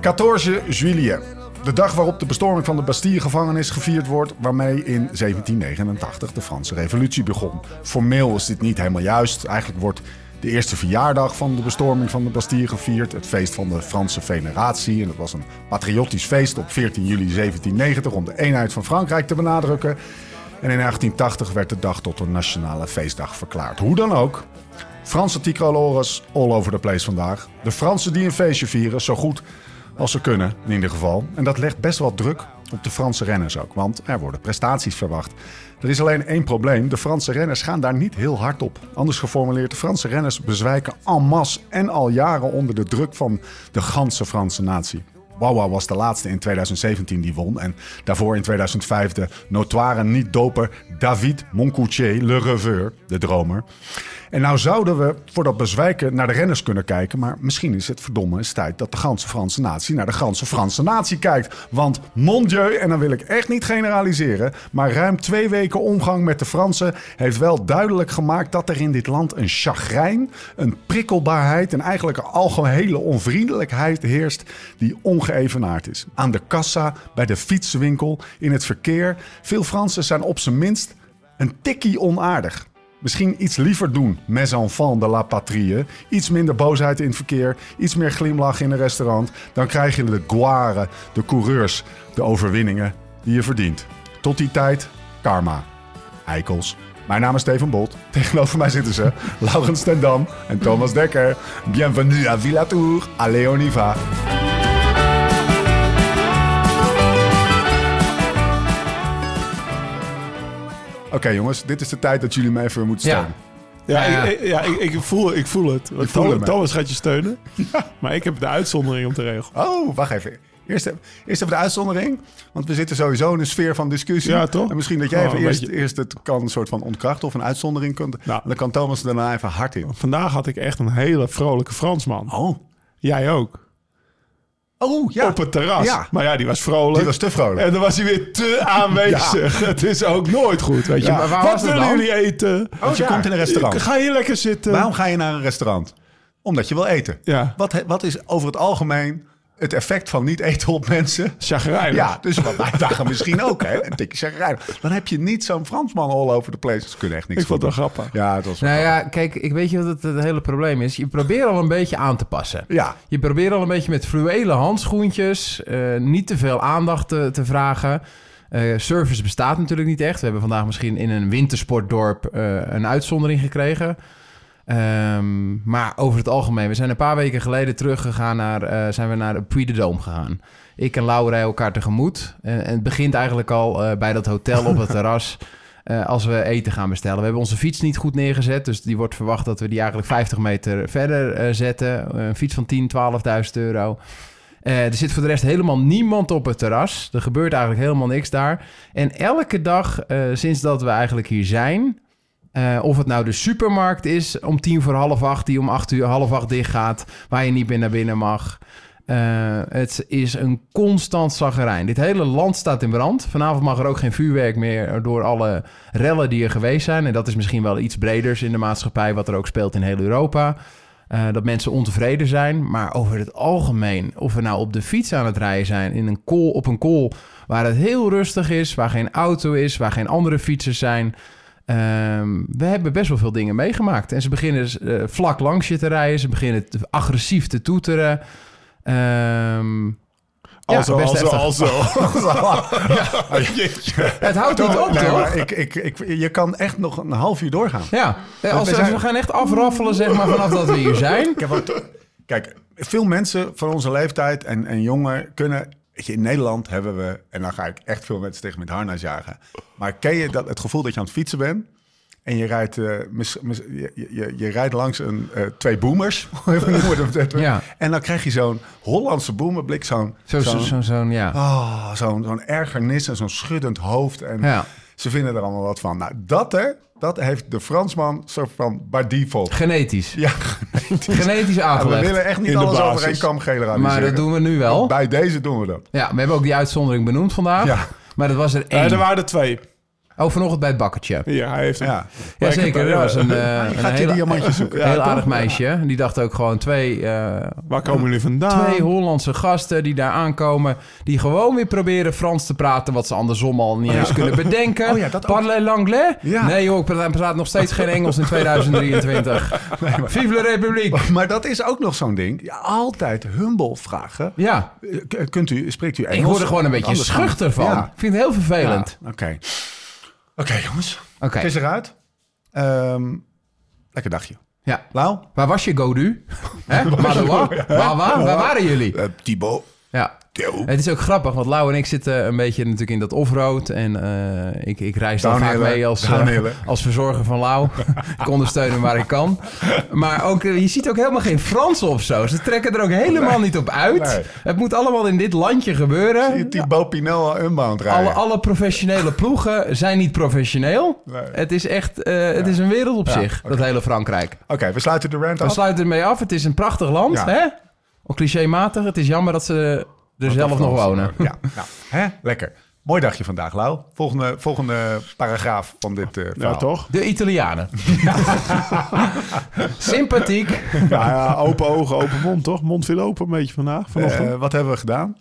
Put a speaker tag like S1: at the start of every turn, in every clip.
S1: 14 juillet. De dag waarop de bestorming van de Bastille-gevangenis gevierd wordt, waarmee in 1789 de Franse Revolutie begon. Formeel is dit niet helemaal juist. Eigenlijk wordt de eerste verjaardag van de bestorming van de Bastille gevierd. Het feest van de Franse Federatie. En dat was een patriotisch feest op 14 juli 1790 om de eenheid van Frankrijk te benadrukken. En in 1880 werd de dag tot een nationale feestdag verklaard. Hoe dan ook. Franse tricolores all over the place vandaag. De Fransen die een feestje vieren, zo goed als ze kunnen in ieder geval. En dat legt best wel druk op de Franse renners ook, want er worden prestaties verwacht. Er is alleen één probleem. De Franse renners gaan daar niet heel hard op. Anders geformuleerd, de Franse renners bezwijken en masse en al jaren onder de druk van de ganse Franse natie. Wawa was de laatste in 2017 die won. En daarvoor in 2005 de notoire niet-doper David Moncoutier, le reveur, de dromer. En nou zouden we voor dat bezwijken naar de renners kunnen kijken. Maar misschien is het verdomme eens tijd dat de ganse Franse natie naar de ganse Franse natie kijkt. Want mon dieu, en dan wil ik echt niet generaliseren. Maar ruim twee weken omgang met de Fransen heeft wel duidelijk gemaakt dat er in dit land een chagrijn, een prikkelbaarheid en eigenlijk een algehele onvriendelijkheid heerst die ongeëvenaard is. Aan de kassa, bij de fietswinkel, in het verkeer. Veel Fransen zijn op zijn minst een tikkie onaardig. Misschien iets liever doen, mes enfants de la patrie. Iets minder boosheid in het verkeer, iets meer glimlach in een restaurant. Dan krijg je de gloire, de coureurs, de overwinningen die je verdient. Tot die tijd, karma. Eikels. Mijn naam is Steven Bolt. Tegenover mij zitten ze Laurens Tendam en Thomas Dekker. Bienvenue à Villa Tour, à Leoniva. Oké jongens, dit is de tijd dat jullie me even moeten steunen.
S2: Ja,
S3: Ja, ja.
S2: Ik, ik- ja ik, ik voel, ik voel het. Want Thomas, gaat je steunen. Maar ik heb de uitzondering om te regelen.
S1: Oh, wacht even. Eerst, even- eerst even de uitzondering. Want we zitten sowieso in een sfeer van discussie.
S2: Ja, toch?
S1: En misschien dat jij
S2: Oh,
S1: even eerst,
S2: beetje.
S1: eerst het kan een soort van ontkrachten of een uitzondering kunt.
S2: Nou.
S1: Dan kan Thomas er daarna even hard in.
S2: Vandaag had ik echt een hele vrolijke Fransman.
S1: Oh.
S2: Jij ook.
S1: Oh, ja.
S2: Op het terras.
S1: Ja.
S2: Maar ja, die was vrolijk.
S1: Die was te vrolijk.
S2: En dan was hij weer te aanwezig. Het is ook nooit goed, weet je.
S1: Ja,
S3: maar
S2: Wat willen jullie eten?
S1: Want je
S2: Ja.
S1: komt in een restaurant.
S2: Ga je lekker zitten?
S1: Waarom ga je naar een restaurant? Omdat je wil eten.
S2: Ja.
S1: Wat, wat is over het algemeen het effect van niet eten op mensen?
S2: Chagrijnig.
S1: Ja, dus wat wij dagen misschien ook, hè? Een tikje chagrijnig. Dan heb je niet zo'n Fransman all over the place. Ze kunnen echt niks
S2: Ik vond het grappig.
S1: Ja, het was wel
S3: Nou ja, kijk, ik weet je wat het, het hele probleem is. Je probeert al een beetje aan te passen.
S1: Ja.
S3: Je probeert al een beetje met fluwelen handschoentjes eh, niet te veel aandacht te, te vragen. Eh, service bestaat natuurlijk niet echt. We hebben vandaag misschien in een wintersportdorp eh, een uitzondering gekregen. Ehm, maar over het algemeen, we zijn een paar weken geleden teruggegaan naar, eh, zijn we naar de Puy de Dôme gegaan. Ik en Laura rijden elkaar tegemoet. En, en het begint eigenlijk al eh, bij dat hotel op het terras. eh, als we eten gaan bestellen. We hebben onze fiets niet goed neergezet. Dus die wordt verwacht dat we die eigenlijk 50 meter verder zetten. Een fiets van 10, 12.000 euro. Er zit voor de rest helemaal niemand op het terras. Er gebeurt eigenlijk helemaal niks daar. En elke dag sinds dat we eigenlijk hier zijn... eh, of het nou de supermarkt is om tien voor half acht... die om acht uur half acht dicht gaat... waar je niet meer naar binnen mag... Eh, het is een constant zaggerijn. Dit hele land staat in brand. Vanavond mag er ook geen vuurwerk meer door alle rellen die er geweest zijn. En dat is misschien wel iets breders in de maatschappij, wat er ook speelt in heel Europa. Eh, dat mensen ontevreden zijn. Maar over het algemeen, of we nou op de fiets aan het rijden zijn, in een kool, op een kool waar het heel rustig is, waar geen auto is, waar geen andere fietsers zijn. Ehm, we hebben best wel veel dingen meegemaakt. En ze beginnen eh, vlak langs je te rijden. Ze beginnen te- agressief te toeteren. Ehm, ja,
S2: Also,
S3: best
S2: also, also.
S3: Het houdt niet op,
S1: Nee,
S3: toch?
S1: ik, ik, ik, je kan echt nog een half uur doorgaan.
S3: Ja, als,
S1: we zijn-
S3: we gaan echt afraffelen, zeg maar, vanaf dat we hier zijn.
S1: Kijk, veel mensen van onze leeftijd en, en jonger kunnen... In Nederland hebben we, en dan ga ik echt veel mensen tegen met harnas jagen. Maar ken je dat, het gevoel dat je aan het fietsen bent... En je rijdt, eh, mis- mis- je, je, je rijdt langs een, eh, twee boomers.
S3: Ja.
S1: En dan krijg je zo'n Hollandse boomerblik. Zo'n
S3: Zo, zo,
S1: zo'n-
S3: zo, zo'n, ja.
S1: Oh, zo'n zo'n ergernis en zo'n schuddend hoofd. En
S3: Ja.
S1: Ze vinden er allemaal wat van. Nou, dat hè, dat heeft de Fransman soort van by default.
S3: Genetisch.
S1: Ja,
S3: Genetisch
S1: we
S3: aangelegd.
S1: willen echt niet
S2: In de
S1: alles over één kam generaliseren.
S3: Maar dat doen we nu wel.
S1: Bij deze doen we dat.
S3: Ja, we hebben ook die uitzondering benoemd vandaag.
S1: Ja.
S3: Maar dat was er één.
S2: Er waren er twee.
S3: Oh, vanochtend bij het bakkertje.
S2: Ja, hij heeft hem.
S1: Ja.
S3: Zeker.
S2: ja,
S3: Er was een, eh een
S1: gaat je
S3: heel,
S1: diamantjes zoeken.
S2: Ja,
S3: heel
S2: toch?
S3: aardig meisje. Die dacht ook gewoon twee, eh,
S2: Waar komen jullie vandaan?
S3: twee Hollandse gasten die daar aankomen. Die gewoon weer proberen Frans te praten. Wat ze andersom al niet eens kunnen bedenken.
S1: Oh ja, dat
S3: l'anglais?
S1: Ja.
S3: Nee joh, ik praat, praat nog steeds geen Engels in 2023. Vive la République.
S1: Maar dat is ook nog zo'n ding. Ja, altijd humble vragen.
S3: Ja,
S1: Eh, k- Kunt u, spreekt u Engels?
S3: ik word er gewoon een beetje schuchter van.
S1: Ja.
S3: Ik vind het heel vervelend.
S1: Ja, Oké. Jongens.
S3: Oké,
S1: Het is eruit. Ehm, lekker dagje.
S3: ja.
S1: Lau?
S3: Waar was je, Godu? Hè? Madoua? Waar, waar, waar waren jullie?
S1: Uh, Thibaut.
S3: Ja. Het is ook grappig, want Lau en ik zitten een beetje natuurlijk in dat offroad. En eh, ik, ik reis dan vaak mee als, eh, als verzorger van Lau. ik ondersteun hem waar ik kan. Maar ook, eh, je ziet ook helemaal geen Frans of zo. Ze trekken er ook helemaal niet op uit.
S1: Nee.
S3: Het moet allemaal in dit landje gebeuren.
S1: Zie je Thibaut Pinel al unbound rijden?
S3: Alle, alle professionele ploegen zijn niet professioneel.
S1: Nee.
S3: Het is echt het is een wereld op
S1: Ja,
S3: zich, dat hele Frankrijk.
S1: Oké, we sluiten de rant
S3: We
S1: af.
S3: sluiten ermee af. Het is een prachtig land,
S1: Ja.
S3: hè? Ook clichématig. Het is jammer dat ze er zelf nog wonen.
S1: Ja, nou, hè? lekker. Mooi dagje vandaag, Lau. Volgende, volgende paragraaf van dit eh
S2: Ja,
S1: verhaal.
S2: toch?
S3: De Italianen. Sympathiek.
S2: Ja, ja, open ogen, open mond, toch? Mond viel open een beetje vandaag, vanochtend.
S1: Eh, wat hebben we gedaan?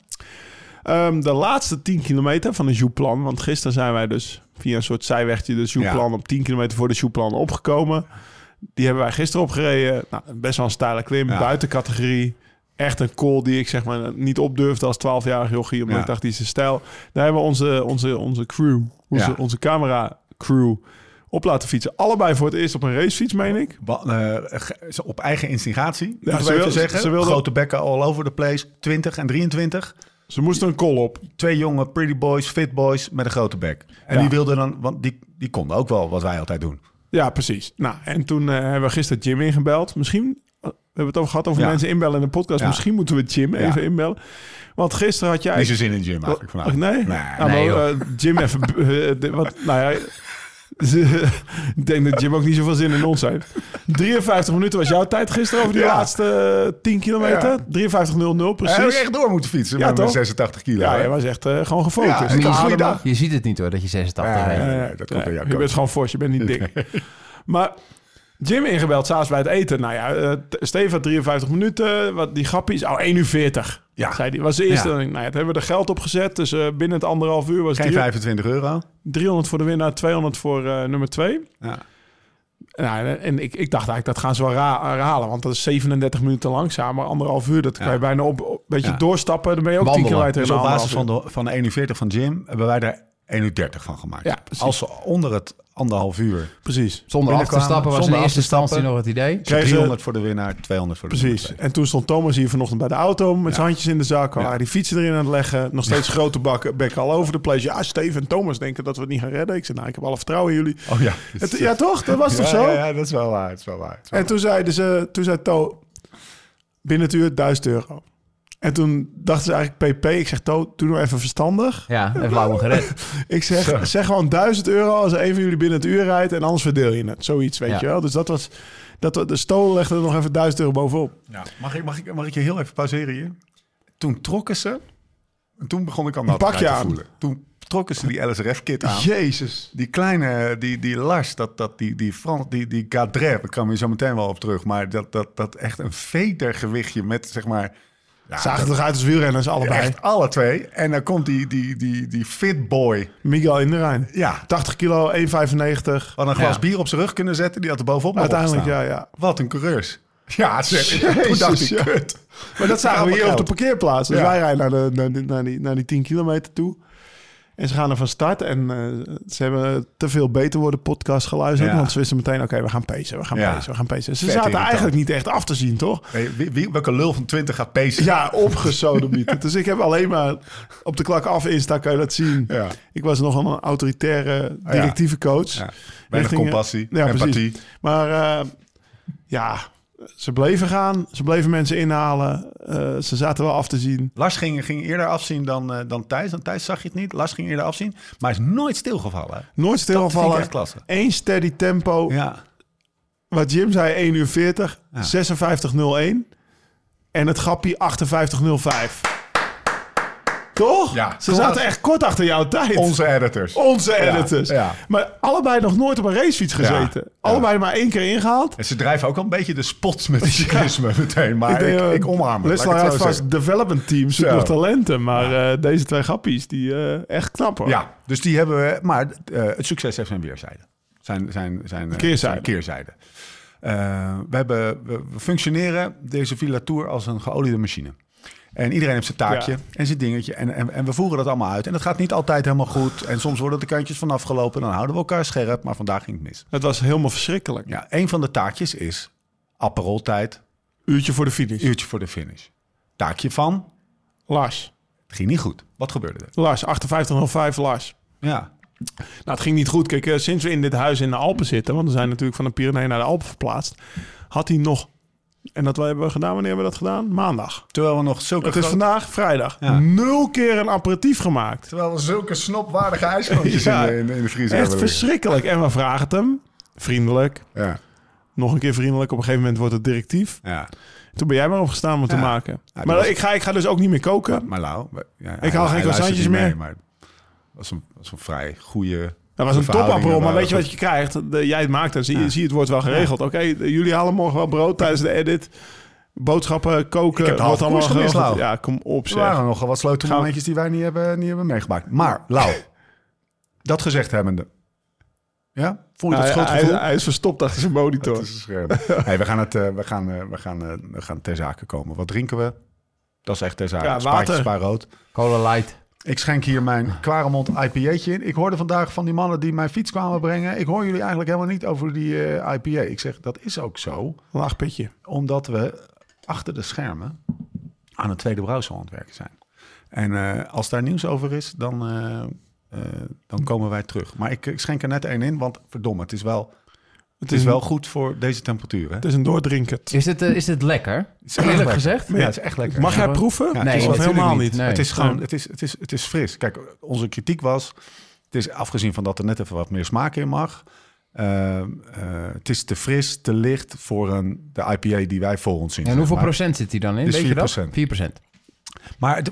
S2: Ehm, de laatste 10 kilometer van de Jouplan. Want gisteren zijn wij dus via een soort zijwegje de Jouplan
S1: Ja.
S2: op 10 kilometer voor de Jouplan opgekomen. Die hebben wij gisteren opgereden. Nou, best wel een steile klim,
S1: Ja.
S2: buiten categorie. Echt een call die ik zeg maar niet opdurfde als 12-jarig jochie. Omdat
S1: Ja.
S2: ik dacht, die is een stijl. Daar hebben we onze, onze, onze crew, onze,
S1: Ja.
S2: onze camera crew op laten fietsen. Allebei voor het eerst op een racefiets, meen ik.
S1: Eh, op eigen instigatie,
S2: Ja, ze
S1: we even
S2: wil-
S1: zeggen.
S2: ze wilde-
S1: Grote bekken all over the place. 20 en 23.
S2: Ze moesten een call op.
S1: Twee jonge pretty boys, fit boys met een grote bek. En
S2: Ja.
S1: die wilden dan, want die, die konden ook wel wat wij altijd doen.
S2: Ja, precies. Nou, en toen eh, hebben we gisteren Jim ingebeld. Misschien, we hebben het over gehad over
S1: Ja.
S2: mensen inbellen in de podcast.
S1: Ja.
S2: Misschien moeten we Jim
S1: Ja.
S2: even inbellen. Want gisteren had jij...
S1: Niet zo zin in de gym eigenlijk
S2: Ach,
S1: vanavond.
S2: nee?
S1: Nee.
S2: Nou,
S3: Nee,
S2: maar, eh, Jim even... eh, de- wat, nou ja... ik denk dat Jim ook niet zoveel zin in ons heeft. 53 minuten was jouw tijd gisteren over die
S1: Ja.
S2: laatste eh, 10 kilometer.
S1: Ja.
S2: 53.00
S1: Hij heb
S2: precies.
S1: echt door moeten fietsen
S2: Ja,
S1: met mijn
S2: toch?
S1: 86 kilo.
S2: Ja, hij was echt eh, gewoon gefocust.
S3: Je,
S1: had een goede
S3: ziet,
S1: dag.
S3: je ziet het niet hoor, dat je 86
S1: Ja,
S3: bent.
S1: ja,
S2: Ja,
S1: ja,
S2: ja,
S1: dat komt
S2: ja, Je bent gewoon fors, je bent niet dik. maar Jim ingebeld, s'avonds bij het eten. Nou ja, eh, Steven had 53 minuten. Wat die grappies, oh 1 uur 40.
S1: Ja.
S2: Zei die. Was de eerste.
S1: Ja.
S2: Nou ja, toen hebben we er geld op gezet. Dus eh, binnen het anderhalf uur was
S1: Geen
S2: het
S1: 25 euro.
S2: 300 voor de winnaar, 200 voor eh, nummer 2.
S1: Ja.
S2: Nou, en ik, ik dacht eigenlijk, dat gaan ze wel herhalen. Want dat is 37 minuten langzaam. Maar anderhalf uur, dat kan
S1: Ja.
S2: je bijna op een beetje
S1: Ja.
S2: doorstappen. Dan ben je ook 10
S3: Wandelen.
S2: kilometer
S1: Dus
S2: in
S1: op basis van de, van de 1 uur 40 van Jim hebben wij daar 1 uur 30 van gemaakt.
S2: Ja.
S1: Als ze onder het anderhalf uur.
S2: uur. Precies.
S3: Zonder af te stappen was in eerste instantie nog het idee.
S2: Kregen ze-
S1: 300 voor de winnaar, 200 voor de
S2: Precies.
S1: winnaar.
S2: En toen stond Thomas hier vanochtend bij de auto met zijn handjes in de zak.
S1: Ja.
S2: die fietsen erin aan het leggen. Nog steeds grote bakken, bekken all over the place. Ja, Steven en Thomas denken dat we het niet gaan redden. Ik zei, nou, ik heb alle vertrouwen in jullie.
S1: Oh ja.
S2: Het- ja, toch? Dat was toch zo?
S1: Ja, ja, dat is wel waar. Dat is wel waar. Dat is wel
S2: En toen zeiden ze, toen zei To, binnen het uur 1000 euro. En toen dachten ze eigenlijk PP. Ik zeg, To, doe nou even verstandig.
S3: Ja, heeft Lau hem gered.
S2: Ik zeg, zeg gewoon 1000 euro als een van jullie binnen het uur rijdt. En anders verdeel je het. Zoiets, weet
S3: Ja.
S2: je wel. Dus dat was, dat, de Sto legde er nog even 1000 euro bovenop.
S1: Ja. Mag, ik, mag, ik, mag ik je heel even pauzeren hier? Toen trokken ze... En toen begon ik al nat
S2: pak je
S1: te
S2: aan.
S1: voelen. Toen trokken ze die LSRF-kit aan.
S2: Jezus.
S1: Die kleine, die, die Lars, dat, dat, die, die, Frans, die, die Gadret, ik kan er zo meteen wel op terug. Maar dat, dat, dat echt een vedergewichtje met, zeg maar... Ja,
S2: Zagen
S1: dat-
S2: eruit als wielrenners allebei.
S1: Echt alle twee. En dan komt die, die, die, die fit boy.
S2: Miguel in de Rijn.
S1: Ja,
S2: 80 kilo, 1,95.
S1: had een glas
S3: Ja.
S1: bier op zijn rug kunnen zetten. Die had er bovenop
S2: Uiteindelijk, ja, ja.
S1: Wat een coureurs. Ja, zeg, toen dacht ik, kut.
S2: Maar dat zagen we hier op de parkeerplaats. Dus wij rijden naar, de, naar, die- naar, die, naar die 10 kilometer toe. En ze gaan er van start. En eh, ze hebben te veel beter worden podcast geluisterd.
S1: Ja.
S2: Want ze wisten meteen, oké, we gaan pacen, we gaan
S1: Ja.
S2: pacen, we gaan pacen. Ze
S1: Vet
S2: zaten
S1: irritant.
S2: eigenlijk niet echt af te zien, toch?
S1: Hey, wie, wie- welke lul van 20 gaat pacen?
S2: Ja, opgesodemieten. dus ik heb alleen maar op de klak af Insta kan je dat zien.
S1: Ja.
S2: Ik was nogal een autoritaire directieve coach.
S1: Weinig
S2: eh,
S1: compassie,
S2: ja,
S1: empathie.
S2: precies. Maar eh, ja, ze bleven gaan. Ze bleven mensen inhalen. Eh, ze zaten wel af te zien.
S1: Lars ging, ging eerder afzien dan, eh, dan Thijs. Dan Thijs zag je het niet. Lars ging eerder afzien. Maar hij is nooit stilgevallen.
S2: Nooit stilgevallen. Eén steady tempo.
S1: Ja.
S2: Wat Jim zei, 1 uur 40.
S1: Ja.
S2: 56.01. En het grappie 58.05. Toch?
S1: Ja,
S2: Ze zaten echt kort achter jouw tijd.
S1: Onze editors.
S2: Onze editors.
S1: ja.
S2: Maar allebei nog nooit op een racefiets gezeten. Allebei maar één keer ingehaald.
S1: En ze drijven ook wel een beetje de spots met het cyclisme meteen. Maar ik,
S2: denk,
S1: ik,
S2: eh,
S1: omarm het. Ik
S2: had
S1: het
S2: vast development team, zoekt
S1: Zo.
S2: nog talenten. Maar eh, deze twee grappies, die eh, echt knap hoor.
S1: Ja, dus die hebben we. Maar het succes heeft zijn weerzijde. Zijn, zijn, zijn,
S2: Keerzijde.
S1: zijn keerzijde. We, hebben, we, we functioneren deze Villa Tour als een geoliede machine. En iedereen heeft zijn taakje
S2: Ja.
S1: en zijn dingetje. En, en, en we voeren dat allemaal uit. En dat gaat niet altijd helemaal goed. En soms worden de kantjes vanaf gelopen. Dan houden we elkaar scherp. Maar vandaag ging het mis.
S2: Het was helemaal verschrikkelijk.
S1: Ja, een van de taakjes is apparoltijd.
S2: Uurtje voor de finish.
S1: Uurtje voor de finish. Taakje van,
S2: Lars.
S1: het ging niet goed. Wat gebeurde er?
S2: Lars, 5805 Lars.
S1: Ja,
S2: Nou, het ging niet goed. Kijk, eh, sinds we in dit huis in de Alpen zitten, want we zijn natuurlijk van de Pyreneeën naar de Alpen verplaatst, had hij nog, en dat hebben we gedaan, wanneer hebben we dat gedaan? Maandag.
S1: terwijl we nog zulke
S2: Het is vandaag vrijdag.
S1: Ja.
S2: Nul keer een aperitief gemaakt.
S1: Terwijl we zulke snopwaardige ijsklontjes
S2: Ja.
S1: in, de, in, de vriezer
S2: Echt verschrikkelijk. En we vragen het hem, vriendelijk,
S1: Ja,
S2: nog een keer vriendelijk. Op een gegeven moment wordt het directief.
S1: ja.
S2: Toen ben jij maar opgestaan om te maken. Maar
S1: was-
S2: ik, ga, ik ga dus ook niet meer koken.
S1: Maar Lau, we- ja,
S2: Ik haal geen croissantjes
S1: niet mee,
S2: meer.
S1: maar was een, was een vrij goede...
S2: Dat was een topappel, maar weet je wat je krijgt? De, jij het maakt en zie, je
S1: Ja.
S2: zie het wordt wel geregeld. Oké, jullie halen morgen wel brood tijdens de edit. Boodschappen, koken.
S1: Ik heb
S2: allemaal
S1: gemist. Lau.
S2: Ja, kom op
S1: Er
S2: zeg.
S1: waren nogal wat sleutelmomentjes die wij niet hebben, niet hebben meegemaakt. Maar, Lau, dat gezegd hebbende... Ja? Vond je dat
S2: hij, hij,
S1: schuldgevoel?
S2: hij is verstopt achter zijn monitor.
S1: Dat is een scherm. hey, we gaan, het, eh, we, gaan, eh, we, gaan, eh, we gaan ter zake komen. Wat drinken we? Dat is echt ter zake.
S2: Ja, water.
S1: spaarrood.
S3: Cola Light.
S1: Ik schenk hier mijn Quaremont IPA'tje in. Ik hoorde vandaag van die mannen die mijn fiets kwamen brengen. Ik hoor jullie eigenlijk helemaal niet over die eh, IPA. Ik zeg, dat is ook zo.
S2: Laag pitje.
S1: Omdat we achter de schermen aan een tweede brouwsel aan het werken zijn. En eh, als daar nieuws over is, dan, eh, dan komen wij terug. Maar ik, ik schenk er net één in, want verdomme, het is wel, het is
S2: een-
S1: wel goed voor deze temperatuur. Hè?
S2: Het is een doordrinkend.
S3: Is dit, eh, is dit lekker?
S1: Het is
S3: Eerlijk
S1: lekker.
S3: gezegd?
S1: Ja, het is echt lekker.
S2: Mag jij
S3: Ja,
S2: proeven?
S1: Ja,
S3: Nee,
S1: het is
S2: helemaal
S3: niet.
S2: niet.
S3: Nee.
S1: Het is gewoon, het is, het is, het is fris. Kijk, onze kritiek was, het is afgezien van dat er net even wat meer smaak in mag. eh, eh, het is te fris, te licht voor een, de IPA die wij voor ons zien.
S3: En hoeveel
S1: maar.
S3: procent zit die dan in?
S1: Het is
S3: Weet je dat?
S1: 4%.
S3: 4%.
S1: Maar de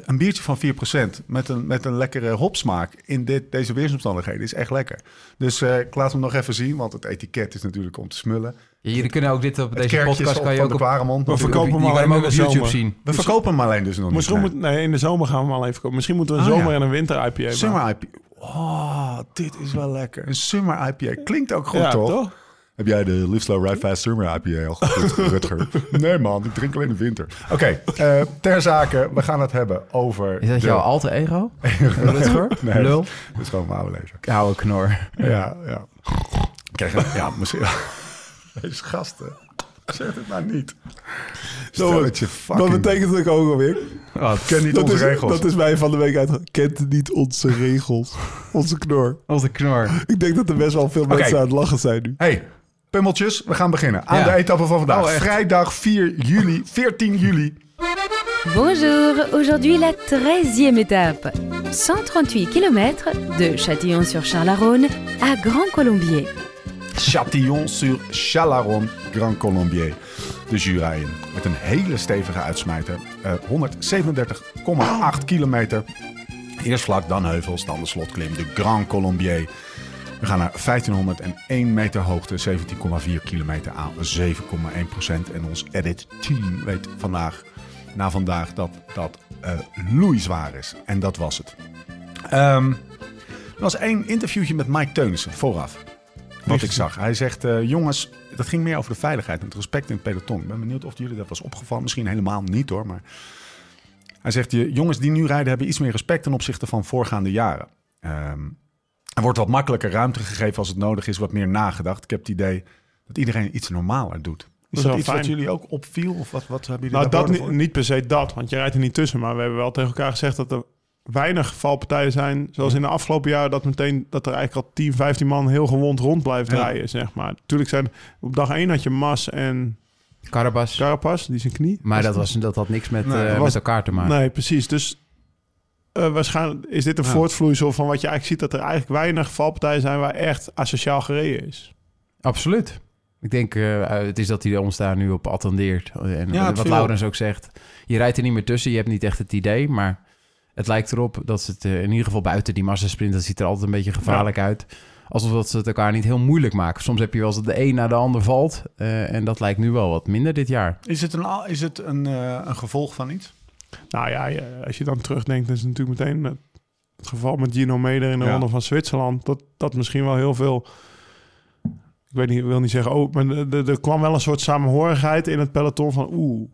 S1: 4%, een biertje van 4% met een, met een lekkere hopsmaak in dit, deze weersomstandigheden is echt lekker. Dus eh, ik laat hem nog even zien, want het etiket is natuurlijk om te smullen.
S3: Ja, jullie kunnen ook dit op
S1: Het
S3: deze podcast kan je ook
S1: de
S3: op.
S2: We verkopen hem alleen
S3: op
S2: de
S3: YouTube
S2: zomer.
S3: zien.
S1: We verkopen hem alleen dus nog niet.
S2: Misschien
S1: nee.
S2: moet, nee, in de zomer gaan we hem al even kopen. Misschien moeten we een
S1: Oh,
S2: zomer
S1: ja.
S2: en een winter IPA.
S1: Summer IPA. Oh, dit is wel lekker. Een summer IPA. Klinkt ook goed,
S2: ja,
S1: toch?
S2: toch?
S1: Heb jij de Live Slow Ride Fast Summer IPA al Rutger? nee man, ik drink alleen in de winter. Oké, eh, ter zake, we gaan het hebben over...
S3: Is dat
S1: de-
S3: jouw alter ego? Rutger?
S1: Nee.
S3: Lul?
S1: Dat is gewoon mijn oude leven.
S3: Oude knor.
S1: Ja, ja. Krijg ja, misschien... Deze gasten. Zeg het nou niet. Stelletje
S2: Wat
S1: fucking...
S2: betekent het ook alweer?
S3: Wat?
S1: Ken niet
S2: Dat
S1: onze
S2: is,
S1: regels.
S2: dat is mij van de week uit. Kent niet onze regels. Onze knor.
S3: Onze knor.
S2: Ik denk dat er best wel veel mensen aan het lachen zijn nu.
S1: Hey, pummeltjes, we gaan beginnen. Aan
S3: Ja.
S1: de etappe van vandaag.
S3: Oh?
S1: Vrijdag 4 juli, 14 juli.
S4: Bonjour, aujourd'hui la 13e étape. 138 km de Châtillon-sur-Charles-Rhône à Grand Colombier.
S1: Châtillon-sur-Chalaronne, Grand Colombier. De Jura in. Met een hele stevige uitsmijter. Eh 137,8 kilometer. Eerst vlak, dan heuvels, dan de slotklim. De Grand Colombier. We gaan naar 1501 meter hoogte, 17,4 kilometer aan 7,1 procent. En ons edit team weet vandaag, na vandaag dat dat eh loeizwaar is. En dat was het. Ehm, er was één interviewtje met Mike Teunissen vooraf. Wat ik zag. Hij zegt, eh, jongens, dat ging meer over de veiligheid en het respect in het peloton. Ik ben benieuwd of jullie dat was opgevallen. Misschien helemaal niet hoor, maar... Hij zegt, je jongens die nu rijden hebben iets meer respect ten opzichte van voorgaande jaren. Ehm, er wordt wat makkelijker ruimte gegeven als het nodig is, wat meer nagedacht. Ik heb het idee dat iedereen iets normaler doet. Is
S2: is
S1: dat iets wat jullie ook opviel? Of wat, wat hebben jullie
S2: Nou, dat niet,
S1: voor?
S2: niet per se dat, want je rijdt er niet tussen. Maar we hebben wel tegen elkaar gezegd dat er weinig valpartijen zijn. Zoals in de afgelopen jaren, dat meteen dat er eigenlijk al 10, 15 man heel gewond rond blijft
S1: Ja.
S2: rijden, zeg maar. Natuurlijk zijn op dag 1 had je Mas en
S3: Carabas.
S2: Carapaz, die zijn knie.
S3: Maar dat, was, dat had niks met,
S1: Nee,
S3: eh, met elkaar te maken.
S2: Nee, precies. Dus eh, waarschijnlijk is dit een
S1: Ja.
S2: voortvloeisel van wat je eigenlijk ziet... dat er eigenlijk weinig valpartijen zijn waar echt asociaal gereden is.
S3: Absoluut. Ik denk, eh, het is dat hij ons daar nu op attendeert. En
S1: Ja,
S3: wat Laurens ook zegt, je rijdt er niet meer tussen. Je hebt niet echt het idee, maar het lijkt erop dat ze het eh, in ieder geval buiten die massasprint... dat ziet er altijd een beetje gevaarlijk uit. Alsof dat ze het elkaar niet heel moeilijk maken. Soms heb je wel eens dat de een naar de ander valt. eh, en dat lijkt nu wel wat minder dit jaar.
S1: Is het een, is het een, eh, een gevolg van iets?
S2: Nou ja, als je dan terugdenkt... is het natuurlijk meteen het het geval met Gino Meder in de
S1: Ja.
S2: ronde van Zwitserland... dat dat misschien wel heel veel... Ik weet niet, ik wil niet zeggen, oh, maar er- kwam wel een soort samenhorigheid in het peloton van oeh.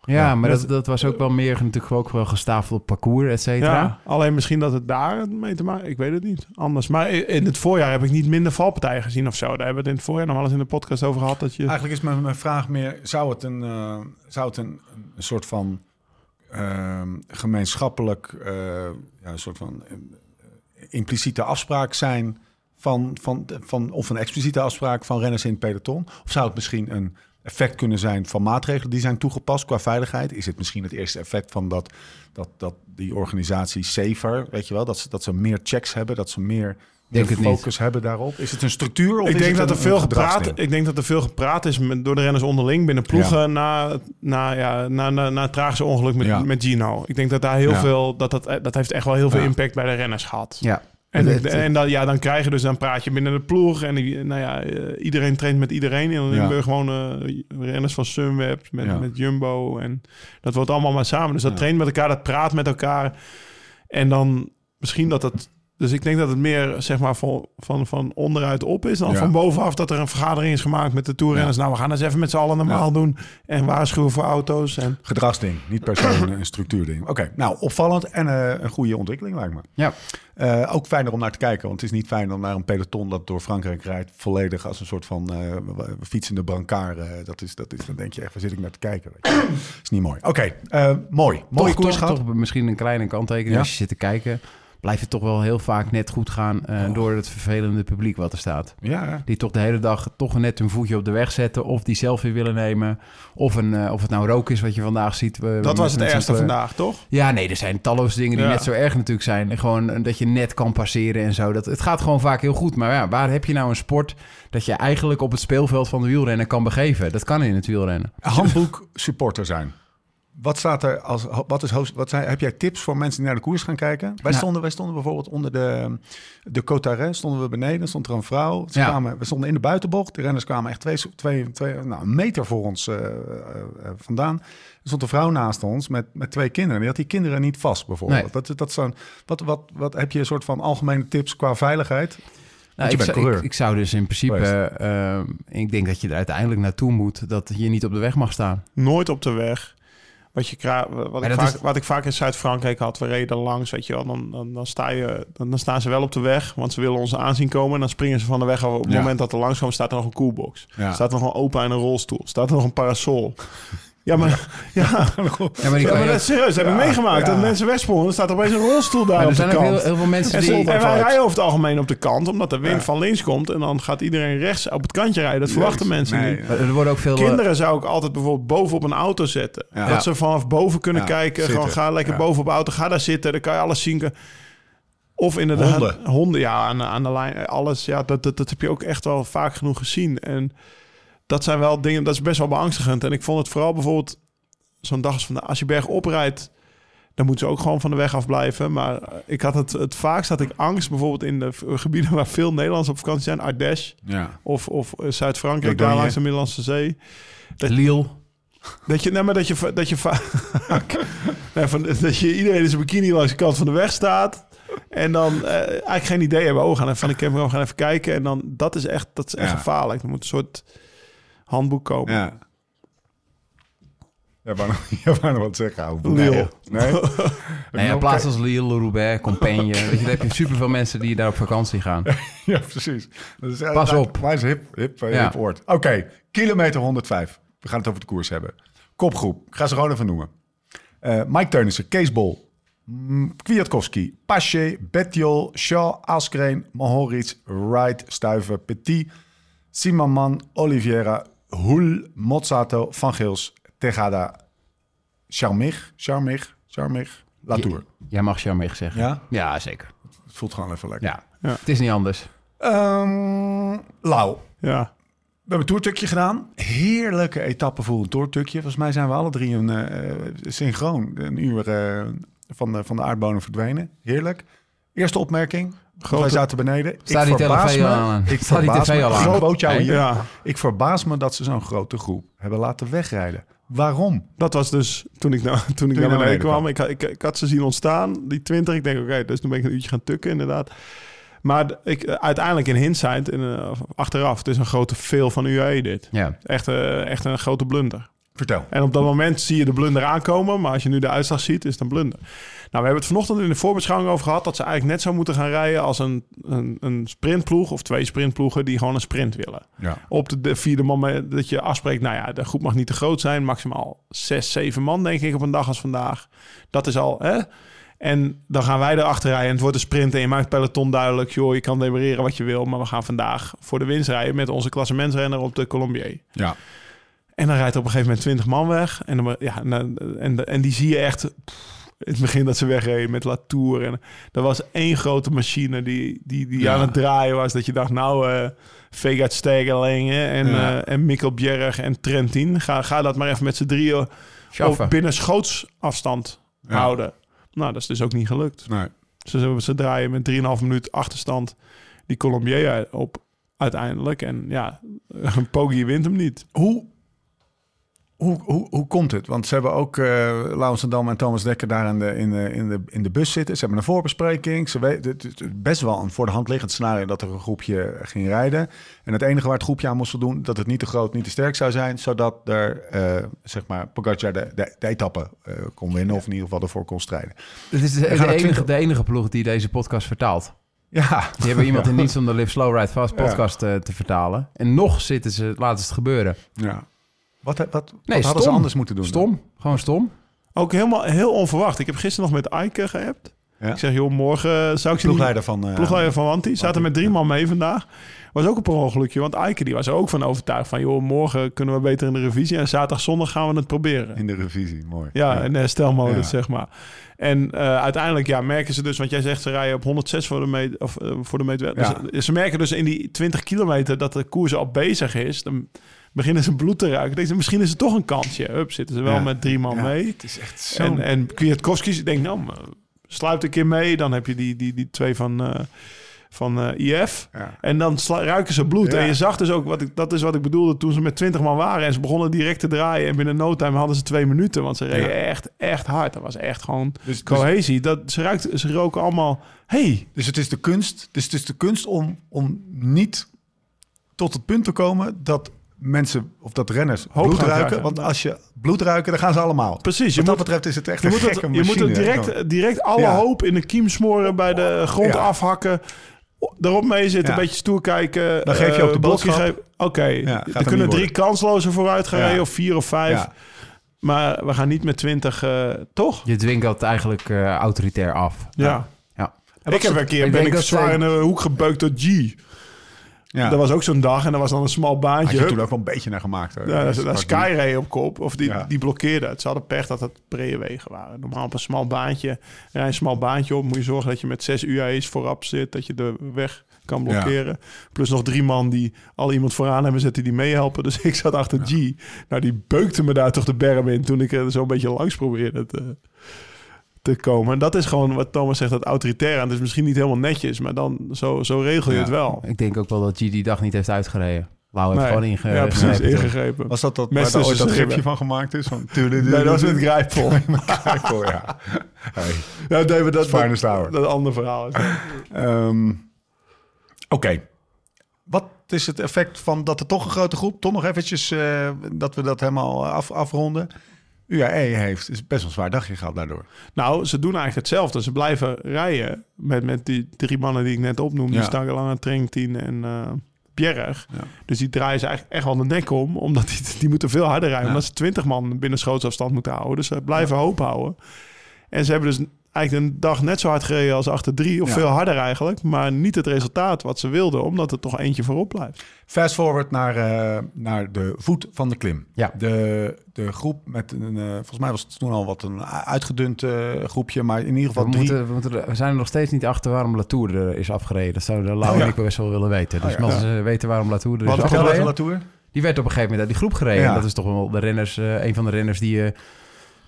S3: Ja,
S1: Ja,
S3: maar
S2: met-
S3: dat, dat was ook wel meer natuurlijk ook wel gestafeld op parcours, et cetera.
S2: Ja, alleen misschien dat het daar mee te maken, ik weet het niet, anders. Maar in het voorjaar heb ik niet minder valpartijen gezien of zo. Daar hebben we het in het voorjaar nog wel eens in de podcast over gehad dat je...
S1: Eigenlijk is mijn, mijn vraag meer, zou het een, eh, zou het een, een soort van gemeenschappelijk, eh, ja, een soort van eh, impliciete afspraak zijn van, van, van, of een expliciete afspraak van renners in het peloton? Of zou het misschien een effect kunnen zijn van maatregelen die zijn toegepast qua veiligheid? Is het misschien het eerste effect van dat, dat, dat die organisatie safer, weet je wel, dat ze, dat ze meer checks hebben, dat ze meer,
S3: Denk het niet.
S1: focus hebben daarop? Is het een structuur of
S2: ik denk dat er veel gepraat, ik denk dat er veel gepraat is met, door de renners onderling binnen ploegen na, na, ja, na, na, na het tragische ongeluk met,
S1: Ja.
S2: met Gino. Ik denk dat daar heel
S1: Ja.
S2: veel, dat, dat, dat heeft echt wel heel veel impact bij de renners gehad.
S3: Ja.
S2: En, en dan, ja, dan krijg je dus, dan praat je binnen de ploeg. En die- nou ja, eh, iedereen traint met iedereen. En dan
S1: Ja.
S2: hebben we gewoon eh, renners van Sunweb met, met Jumbo. En dat wordt allemaal maar samen. Dus dat traint met elkaar, dat praat met elkaar. En dan misschien dat het... Dus ik denk dat het meer zeg maar van, van, van onderuit op is dan
S1: Ja.
S2: van bovenaf dat er een vergadering is gemaakt met de toerrenners. Nou, we gaan eens even met z'n allen normaal
S1: Ja.
S2: doen en waarschuwen voor auto's. En
S1: Gedragsding, niet per se een, structuurding. Oké, nou opvallend en eh, een goede ontwikkeling lijkt me.
S3: Ja.
S1: Eh, ook fijner om naar te kijken, want het is niet fijn om naar een peloton dat door Frankrijk rijdt, volledig als een soort van eh, fietsende brancard. eh, dat is, dat is, dan denk je echt, waar zit ik naar te kijken? Weet je? is niet mooi. Oké, eh, mooi. Mooie
S3: toch,
S1: koers
S3: toch,
S1: gehad.
S3: toch misschien een kleine kanttekening.
S1: Ja?
S3: Als je zit te kijken, blijft het toch wel heel vaak net goed gaan... eh, door het vervelende publiek wat er staat.
S1: Ja.
S3: Die toch de hele dag toch net een voetje op de weg zetten... of die selfie willen nemen. Of, een, eh, of het nou rook is wat je vandaag ziet. eh,
S2: dat was het ergste vandaag, toch?
S3: Ja, nee, er zijn talloze dingen die
S2: Ja.
S3: net zo erg natuurlijk zijn. Gewoon dat je net kan passeren en zo. Dat, het gaat gewoon vaak heel goed. Maar ja, waar heb je nou een sport dat je eigenlijk op het speelveld van de wielrennen kan begeven? Dat kan in het wielrennen.
S1: Handboek supporter zijn. Wat staat er als wat is host, wat zijn, heb jij tips voor mensen die naar de koers gaan kijken? Wij
S3: Nou.
S1: stonden wij stonden bijvoorbeeld onder de de Cotarret stonden we beneden, stond er een vrouw. Ze
S3: Ja.
S1: kwamen, we stonden in de buitenbocht. De renners kwamen echt twee, twee, twee nou, een meter voor ons eh, eh, eh, vandaan. Er stond een vrouw naast ons met, met twee kinderen. Die had die kinderen niet vast bijvoorbeeld.
S3: Nee.
S1: Dat, dat zo'n, wat, wat, wat heb je een soort van algemene tips qua veiligheid?
S3: Nou, ik, zou, ik, zou dus in principe... Ik denk dat je er uiteindelijk naartoe moet... dat je niet op de weg mag staan.
S2: Nooit op de weg. Wat, je kra- wat, ik vaak,
S3: is-
S2: wat ik vaak in Zuid-Frankrijk had, we reden langs, weet je wel, dan, dan, dan, sta je, dan, dan staan ze wel op de weg, want ze willen ons aanzien komen. En dan springen ze van de weg af. Op het
S1: Ja.
S2: moment dat er langs komen, staat er nog een koelbox.
S1: Ja.
S2: Staat er nog een opa en een rolstoel. Staat er nog een parasol. Ja, maar, ja,
S3: Ja, maar
S2: ja, dat is serieus. Heb ik meegemaakt
S1: ja.
S2: dat mensen wegsprongen. Dan staat er opeens een rolstoel daar
S3: maar
S2: op
S3: er
S2: de
S3: zijn ook
S2: kant.
S3: heel, heel veel mensen
S2: En,
S3: die...
S2: en wij rijden over het algemeen op de kant, omdat de wind
S1: Ja.
S2: van links komt. En dan gaat iedereen rechts op het kantje rijden. Dat verwachten mensen
S1: Nee,
S2: niet.
S3: Er worden ook veel... eh,
S2: Kinderen zou ik altijd bijvoorbeeld boven op een auto zetten.
S1: Ja.
S2: Dat ze vanaf boven kunnen
S1: Ja,
S2: kijken.
S1: zitten.
S2: Gewoon ga lekker
S1: Ja.
S2: boven op de auto. Ga daar zitten. Dan kan je alles zien. Of inderdaad...
S1: Honden.
S2: Honden, ja. Aan, de- aan de lijn. Alles, ja. Dat, dat, dat heb je ook echt wel vaak genoeg gezien. En dat zijn wel dingen... Dat is best wel beangstigend. En ik vond het vooral bijvoorbeeld... Zo'n dag als vandaag. Als je berg oprijdt... Dan moeten ze ook gewoon van de weg af blijven. Maar eh, ik had het, het vaakst had ik angst... bijvoorbeeld in de v- gebieden waar veel Nederlanders op vakantie zijn. Ardèche
S1: Ja.
S2: of, of eh, Zuid-Frankrijk, daar langs de Middellandse Zee.
S3: Lille.
S2: Dat je, nee, maar dat je, dat je, nee, van, dat je iedereen in zijn bikini langs de kant van de weg staat. En dan eh, eigenlijk geen idee hebben. Oh, gaan even van de camera, gaan even kijken. En dan, dat is echt, dat is echt
S1: Ja.
S2: gevaarlijk. Er moet een soort handboek komen.
S1: Ja. Ja, wou nog, jij wou nog wat zeggen. ouwe. Nee?
S3: Nee, ja, plaats als Lille, Roubaix, Compiègne. Weet je, dan heb je superveel mensen die daar op vakantie gaan.
S1: Ja, precies. Dat is,
S3: Pas op.
S1: Waar is hip, hip, eh,
S3: Ja.
S1: hip woord. Oké, kilometer 105. We gaan het over de koers hebben. Kopgroep. Ik ga ze gewoon even noemen. Eh, Mike Teunissen, Kees Bol, mm, Kwiatkowski, Pache, Betjol, Shaw, Askreen, Mohoric, Wright, Stuiven, Petit, Simaman, Oliveira, Hoel, Mozzato, Van Gils, Tegada, Charmig, Charmig, Charmig, Latour.
S3: Jij mag Charmig zeggen.
S1: Ja?
S3: Ja, zeker.
S1: Het voelt gewoon even lekker.
S3: Ja.
S2: Ja.
S3: Het is niet anders.
S1: Ehm, Lau,
S2: Ja.
S1: We hebben een toertukje gedaan. Heerlijke etappe voor een toertukje. Volgens mij zijn we alle drie een eh, synchroon. Een uur eh, van, de, van de aardbonen verdwenen. Heerlijk. Eerste opmerking.
S2: Grote-
S1: Wij zaten beneden.
S3: Staat die
S1: verbaas me-
S3: aan?
S1: Ik
S3: Staat die
S1: verbaas
S3: tv
S1: me-
S3: al aan?
S1: Ik quote jou
S3: Hey?
S1: hier.
S2: Ja.
S1: Ik verbaas me dat ze zo'n grote groep hebben laten wegrijden. Waarom?
S2: Dat was dus toen ik, nou, toen ik naar beneden
S1: beneden
S2: kwam. Ik, had- ik, ik had ze zien ontstaan, die 20. Ik denk, oké, dus toen ben ik een uurtje gaan tukken, inderdaad. Maar ik, eh, uiteindelijk in hindsight, in, eh, achteraf, het is een grote veel van UAE dit.
S3: Ja.
S2: Echt, eh, echt een grote blunder.
S1: Vertel.
S2: En op dat moment zie je de blunder aankomen, maar als je nu de uitslag ziet, is het een blunder. Nou, we hebben het vanochtend in de voorbeschouwing over gehad dat ze eigenlijk net zo moeten gaan rijden als een, een, een sprintploeg of twee sprintploegen die gewoon een sprint willen.
S1: Ja.
S2: Op de, de vierde moment dat je afspreekt, nou ja, de groep mag niet te groot zijn, maximaal zes, zeven man denk ik op een dag als vandaag. Dat is al, hè? En dan gaan wij erachter rijden en het wordt een sprint en je maakt het peloton duidelijk, joh, je kan demereren wat je wil, maar we gaan vandaag voor de winst rijden met onze klassementsrenner op de Colombier.
S1: Ja.
S2: En dan rijdt er op een gegeven moment 20 man weg. En, dan, ja, en, en, en die zie je echt pff, in het begin dat ze wegreden met Latour. En dat was één grote machine die, die, die
S1: Ja.
S2: aan het draaien was. Dat je dacht, nou, eh Vegard Stegerlingen en,
S1: Ja.
S2: eh, en Mikkel Bjerg en Trentin. Ga, ga dat maar even met z'n drieën op binnen schootsafstand
S1: Ja.
S2: houden. Nou, dat is dus ook niet gelukt.
S1: Nee.
S2: Ze, ze draaien met 3,5 minuut achterstand die Colombier op uiteindelijk. En ja, Poggi wint hem niet.
S1: Hoe, hoe, hoe, hoe komt het? Want ze hebben ook eh Laurens en Dam en Thomas Dekker daar in de, in, de, in, de, in de bus zitten. Ze hebben een voorbespreking. Ze weten, het best wel een voor de hand liggend scenario dat er een groepje ging rijden. En het enige waar het groepje aan moest voldoen, dat het niet te groot, niet te sterk zou zijn. Zodat er, eh, zeg maar, Pogacar de, de, de etappe eh, kon winnen. Of in ieder geval ervoor kon strijden.
S3: Het is de, enige,
S1: 20
S3: de enige ploeg die deze podcast vertaalt.
S1: Ja,
S3: Die hebben iemand in niets om de Live Slow Ride Fast
S1: Ja.
S3: podcast eh, te vertalen. En nog zitten ze, laten ze het gebeuren.
S1: ja. Wat, wat, wat
S3: Nee,
S1: hadden ze anders moeten doen?
S3: Stom. Gewoon stom.
S2: Ook helemaal heel onverwacht. Ik heb gisteren nog met Eike geappt.
S1: Ja.
S2: Ik zeg, joh, morgen zou ik ze niet...
S1: Ploegleider van... eh,
S2: Ploegleider van Wanti. Zaten met drie man mee vandaag. Was ook een per ongelukje. Want Eike die was er ook van overtuigd van... joh, morgen kunnen we beter in de revisie. En zaterdag, zondag gaan we het proberen.
S1: In de revisie, mooi.
S2: Ja, in de herstelmodus,
S1: Ja.
S2: zeg maar. En eh, uiteindelijk ja, merken ze dus... want jij zegt ze rijden op 106 voor de meet, of, eh, voor de. Dus, ze merken dus in die 20 kilometer... dat de koers al bezig is. Dan beginnen ze bloed te ruiken. Denken ze, misschien is het toch een kansje. Hup, zitten ze wel
S1: Ja.
S2: met drie man mee.
S1: Het is echt zo...
S2: En, en Kwiatkowski denkt, nou, maar sluit een keer mee. Dan heb je die, die, die twee van, eh, van eh, IF.
S1: Ja.
S2: En dan ruiken ze bloed.
S1: Ja.
S2: En je zag dus ook, wat ik, dat is wat ik bedoelde toen ze met 20 man waren. En ze begonnen direct te draaien. En binnen no time hadden ze twee minuten. Want ze reden
S1: Ja.
S2: echt, echt hard. Dat was echt gewoon
S1: Dus, dus,
S2: cohesie. Dat, ze, ruikt, ze roken allemaal, hey,
S1: dus het is de kunst, dus het is de kunst om, om niet tot het punt te komen dat mensen of dat renners
S2: Hoop
S1: bloed ruiken. Want als je bloed ruiken, dan gaan ze allemaal.
S2: precies. Je
S1: Wat dat
S2: moet,
S1: betreft is het echt
S2: je
S1: een
S2: moet, het,
S1: gekke
S2: je moet het direct, direct alle
S1: Ja.
S2: hoop in de kiem smoren. Bij de grond
S1: Ja.
S2: afhakken. Erop mee zitten,
S1: Ja.
S2: een beetje stoer kijken.
S1: Dan geef je
S2: eh,
S1: ook de
S2: blokje
S1: boodschap.
S2: Oké,
S1: gaat
S2: er kunnen drie kanslozen vooruit gaan
S1: Ja.
S2: rijden, of vier of vijf.
S1: Ja.
S2: Maar we gaan niet met twintig, eh, toch?
S3: Je dwingt dat eigenlijk eh, autoritair af.
S2: Ja.
S3: Ja.
S2: Ik heb een keer
S3: ik
S2: ben ik zwaar in een hoek gebeukt door G.
S1: Ja.
S2: Dat was ook zo'n dag en dat was dan een smal
S1: Had
S2: baantje.
S1: je
S2: Hup.
S1: toen ook wel een beetje naar gemaakt. hoor.
S2: Ja,
S1: Dat
S2: daar,
S1: is
S2: daar
S1: pak
S2: Sky reed op kop. Of die,
S1: Ja.
S2: die blokkeerde het. Ze hadden pech dat het brede wegen waren. Normaal op een smal baantje. Rij een smal baantje op. Moet je zorgen dat je met zes UAE's voorop zit. Dat je de weg kan
S1: Ja.
S2: blokkeren. Plus nog drie man die al iemand vooraan hebben zitten die meehelpen. Dus ik zat achter G. Nou, die beukte me daar toch de berm in. Toen ik er zo een beetje langs probeerde te, te komen. En dat is gewoon wat Thomas zegt. Dat autoritair. En is misschien niet helemaal netjes. Maar dan zo, zo regel je
S1: Ja.
S2: het wel.
S3: Ik denk ook wel dat G die dag niet heeft uitgereden. Lau heeft
S2: Nee.
S3: gewoon inge
S2: ja, precies.
S3: ingegrepen.
S1: Was dat dat,
S2: Mes
S1: waar ooit dat
S2: hebben.
S1: van gemaakt is? Van
S2: Nee, dat was met Grijpel.
S1: Grijpel, ja. Hey.
S2: Ja, nee, maar dat,
S1: Finest
S2: dat,
S1: hour.
S2: dat andere verhaal.
S1: Ehm, Oké. Wat is het effect van dat er toch een grote groep... toch nog eventjes eh, dat we dat helemaal af, afronden... UAE heeft is best wel een zwaar dagje gehad daardoor.
S2: Nou, ze doen eigenlijk hetzelfde. Ze blijven rijden met, met die drie mannen die ik net opnoemde.
S1: Ja.
S2: Die Stangelange, Trentin en eh Pierre.
S1: Ja.
S2: Dus die draaien ze eigenlijk echt wel de nek om. Omdat die, die moeten veel harder rijden.
S1: Ja.
S2: Omdat ze twintig man binnen schootsafstand moeten houden. Dus ze blijven hoop houden. En ze hebben dus eigenlijk een dag net zo hard gereden als achter drie. Of
S1: Ja.
S2: veel harder eigenlijk. Maar niet het resultaat wat ze wilden. Omdat er toch eentje voorop blijft.
S1: Fast forward naar, eh, naar de voet van de klim.
S3: Ja.
S1: De, de groep met een, eh, volgens mij was het toen al wat een uitgedund eh, groepje, maar in ieder
S3: We,
S1: geval drie.
S3: moeten, we, moeten we zijn er nog steeds niet achter waarom Latour er is afgereden. Dat zouden Lau
S1: Oh, ja.
S3: en ik best wel willen weten. Dus
S1: Oh, ja.
S3: als ze weten waarom Latour er is
S1: Wat
S3: afgereden...
S1: Latour?
S3: Die werd op een gegeven moment uit die groep gereden.
S1: Ja.
S3: Dat is toch wel de renners, eh, een van de renners die je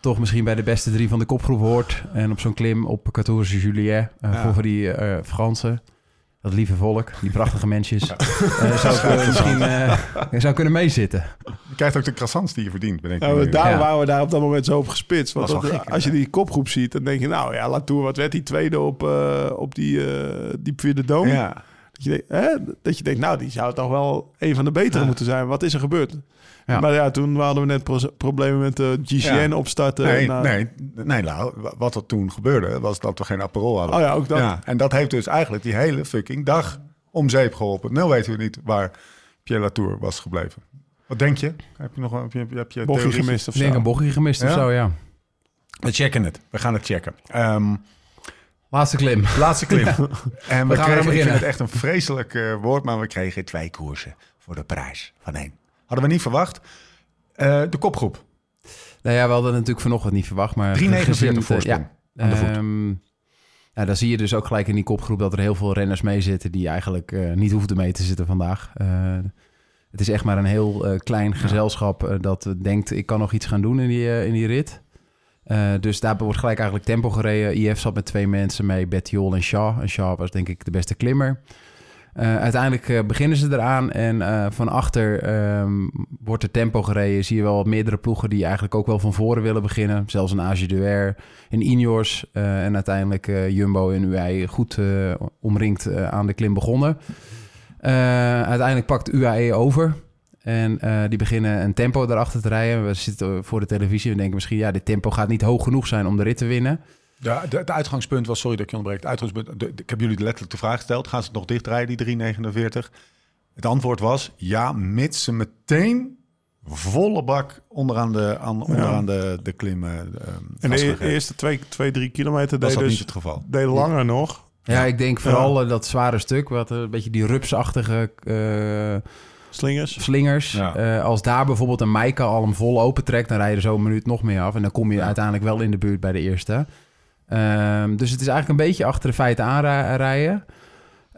S3: toch misschien bij de beste drie van de kopgroep hoort. En op zo'n klim op 14 juillet eh,
S1: Ja.
S3: voor die eh Fransen. Dat lieve volk, die prachtige mensjes. eh, zou ik, eh, misschien eh, zou kunnen meezitten.
S1: Je krijgt ook de croissants die je verdient. Bedenk
S2: Nou,
S1: me.
S2: daar
S3: Ja.
S2: waren we daar op dat moment zo op gespitst. Want
S1: Dat is wel
S2: dat-
S1: gek,
S2: als je die kopgroep ziet, dan denk je... Nou ja, Latour, wat werd die tweede op, eh, op die, eh die Puy de Dôme?
S1: Ja.
S2: Dat je, denkt, hè? dat je denkt, nou, die zou toch wel een van de betere
S1: Ja.
S2: moeten zijn. Wat is er gebeurd?
S3: Ja.
S2: Maar ja, toen hadden we net pro- problemen met de GCN
S1: Ja.
S2: opstarten.
S1: Nee,
S2: Nou,
S1: nee, nee, Lau. Wat er toen gebeurde, was dat we geen Aperol hadden.
S2: Oh ja, ook dat.
S1: Ja, en dat heeft dus eigenlijk die hele fucking dag om zeep geholpen. Nu weten we niet waar Pierre Latour was gebleven. Wat denk je? Heb je nog een- heb je, heb je
S2: gemist of
S3: Ik denk
S2: zo.
S3: een bochtje gemist of zo, ja.
S1: We checken het. We gaan het checken. Ehm,
S3: Laatste klim.
S1: laatste klim. En we,
S3: gaan
S1: kregen, ik vind het echt een vreselijk eh, woord, maar we kregen twee koersen voor de prijs van één. Hadden we niet verwacht. Eh, de kopgroep.
S3: Nou ja, we hadden natuurlijk vanochtend niet verwacht, maar...
S1: 3,49
S3: gezien het, eh,
S1: voorsprong aan de voet.
S3: Ehm, ja, dan zie je dus ook gelijk in die kopgroep dat er heel veel renners mee zitten die eigenlijk eh, niet hoefden mee te zitten vandaag. Eh, het is echt maar een heel eh, klein gezelschap dat denkt ik kan nog iets gaan doen in die, in die rit. Eh, dus daar wordt gelijk eigenlijk tempo gereden. IF zat met twee mensen mee, Bettiol en Shaw. En Shaw was denk ik de beste klimmer. Eh, uiteindelijk eh, beginnen ze eraan en van achter ehm, wordt er tempo gereden. Zie je wel meerdere ploegen die eigenlijk ook wel van voren willen beginnen. Zelfs een AG Duer, een Ineos en uiteindelijk Jumbo en UAE goed omringd aan de klim begonnen. Uiteindelijk pakt UAE over. En eh, die beginnen een tempo daarachter te rijden. We zitten voor de televisie en denken misschien... ja, dit tempo gaat niet hoog genoeg zijn om de rit te winnen.
S1: De, de, het uitgangspunt was, sorry dat ik je onderbreek, het uitgangspunt, de- de- ik heb jullie letterlijk de vraag gesteld, gaan ze het nog dichtrijden, die 349? Het antwoord was ja, mits ze meteen volle bak onderaan de, aan, onderaan de, de klim eh,
S2: En
S1: en
S2: de e- eerste twee, twee drie kilometer
S1: was
S2: deed
S1: dat
S2: dus
S1: niet het geval.
S2: deed langer nog.
S3: Ja, ik denk vooral eh, dat zware stuk... wat een beetje die rupsachtige eh,
S2: Slingers.
S3: slingers.
S1: Ja.
S3: Eh, als daar bijvoorbeeld een Maika al hem vol open trekt... dan rijden er zo een minuut nog meer af. En dan kom je uiteindelijk wel in de buurt bij de eerste. Ehm, dus het is eigenlijk een beetje achter de feiten aanrijden.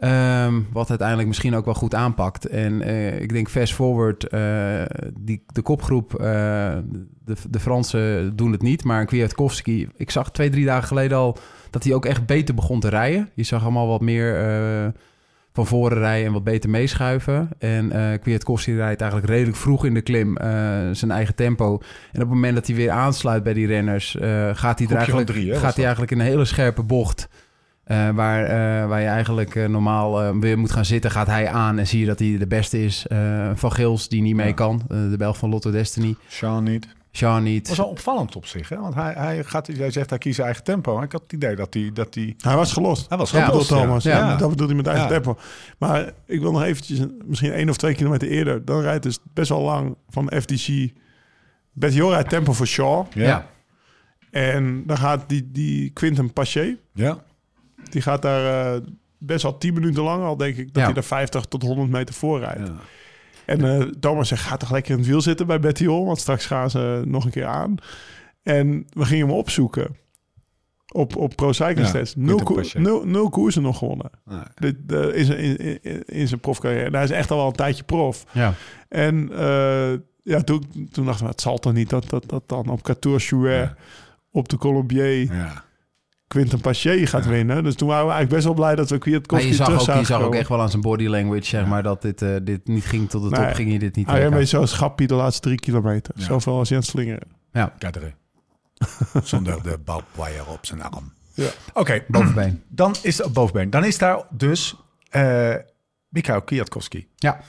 S3: Ehm, wat uiteindelijk misschien ook wel goed aanpakt. En eh, ik denk fast forward, eh, die, de kopgroep, eh, de, de Fransen doen het niet. Maar Kwiatkowski, ik zag twee, drie dagen geleden al dat hij ook echt beter begon te rijden. Je zag allemaal wat meer eh, van voren rijden en wat beter meeschuiven. En eh Kwiatkowski rijdt eigenlijk redelijk vroeg in de klim eh, zijn eigen tempo. En op het moment dat hij weer aansluit bij die renners, eh, gaat hij er eigenlijk,
S1: drie, hè,
S3: gaat hij eigenlijk in een hele scherpe bocht. waar, waar je eigenlijk normaal weer moet gaan zitten, gaat hij aan en zie je dat hij de beste is. Van Gils, die niet mee
S1: Ja.
S3: kan. De Belg van Lotto Destiny.
S1: Sean niet.
S3: Sean niet.
S1: Het was wel opvallend op zich, hè? want hij, hij, gaat, hij zegt hij kiest zijn eigen tempo. Maar ik had het idee dat hij... Dat hij,
S2: Hij was gelost.
S1: hij was
S3: Ja,
S1: gelost,
S2: bedoelt Thomas.
S3: ja.
S2: Ja, dat bedoelt hij met eigen
S1: Ja.
S2: tempo. Maar ik wil nog eventjes, misschien één of twee kilometer eerder. Dan rijdt dus best wel lang van FDC. Bettiol rijdt tempo voor Shaw.
S1: Ja.
S3: ja.
S2: En dan gaat die, die Quinten Paché.
S1: ja.
S2: Die gaat daar eh, best wel 10 minuten lang al, denk ik, dat
S3: Ja.
S2: hij er 50 tot 100 meter voor rijdt. En eh, Thomas zegt, ga toch lekker in het wiel zitten bij Bettiol, want straks gaan ze nog een keer aan. En we gingen hem opzoeken op, op Pro Cycling
S1: Ja,
S2: Stats. Nul,
S1: Paché.
S2: nul, nul koersen nog gewonnen.
S1: Nee.
S2: Dit, eh, in, zijn, in, in, zijn profcarrière. En hij is echt al wel een tijdje prof.
S3: ja.
S2: En eh, ja, toen, toen dachten we, het zal toch niet dat dat, dat dan op 14 Chouet
S1: Ja.
S2: op de Colombier
S1: Ja.
S2: Quinten Paché gaat winnen. Dus toen waren we eigenlijk best wel blij dat we Kwiatkowski
S3: je zag,
S2: terug
S3: ook, je
S2: zagen
S3: zag ook echt wel aan zijn body language, zeg maar, dat dit, eh, dit niet ging tot de top,
S2: Nee.
S3: ging je dit niet
S2: Hij heeft zo schappie de laatste drie kilometer.
S1: Ja.
S2: Zoveel als het slingeren.
S1: Kadere. Zonder de barbwire op zijn arm.
S2: Ja.
S1: Oké,
S3: Bovenbeen.
S1: dan is het bovenbeen. Dan is daar dus eh Mikhail Kwiatkowski.
S3: Ja.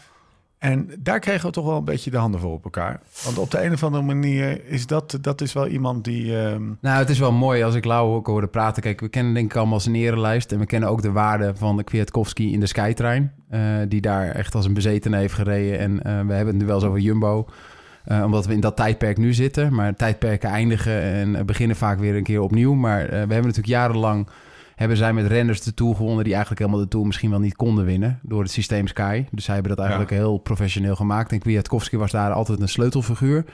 S1: En daar kregen we toch wel een beetje de handen voor op elkaar. Want op de een of andere manier is dat, dat is wel iemand die... ehm,
S3: Nou, het is wel mooi als ik Lau ook hoorde praten. Kijk, we kennen denk ik allemaal zijn erenlijst. En we kennen ook de waarde van Kwiatkowski in de Skytrain. eh, die daar echt als een bezetene heeft gereden. En eh, we hebben het nu wel eens over Jumbo. eh, omdat we in dat tijdperk nu zitten. Maar tijdperken eindigen en beginnen vaak weer een keer opnieuw. Maar we hebben natuurlijk jarenlang... hebben zij met renners de Tour gewonnen... die eigenlijk helemaal de Tour misschien wel niet konden winnen... door het systeem Sky. Dus zij hebben dat eigenlijk heel professioneel gemaakt. En Kwiatkowski was daar altijd een sleutelfiguur.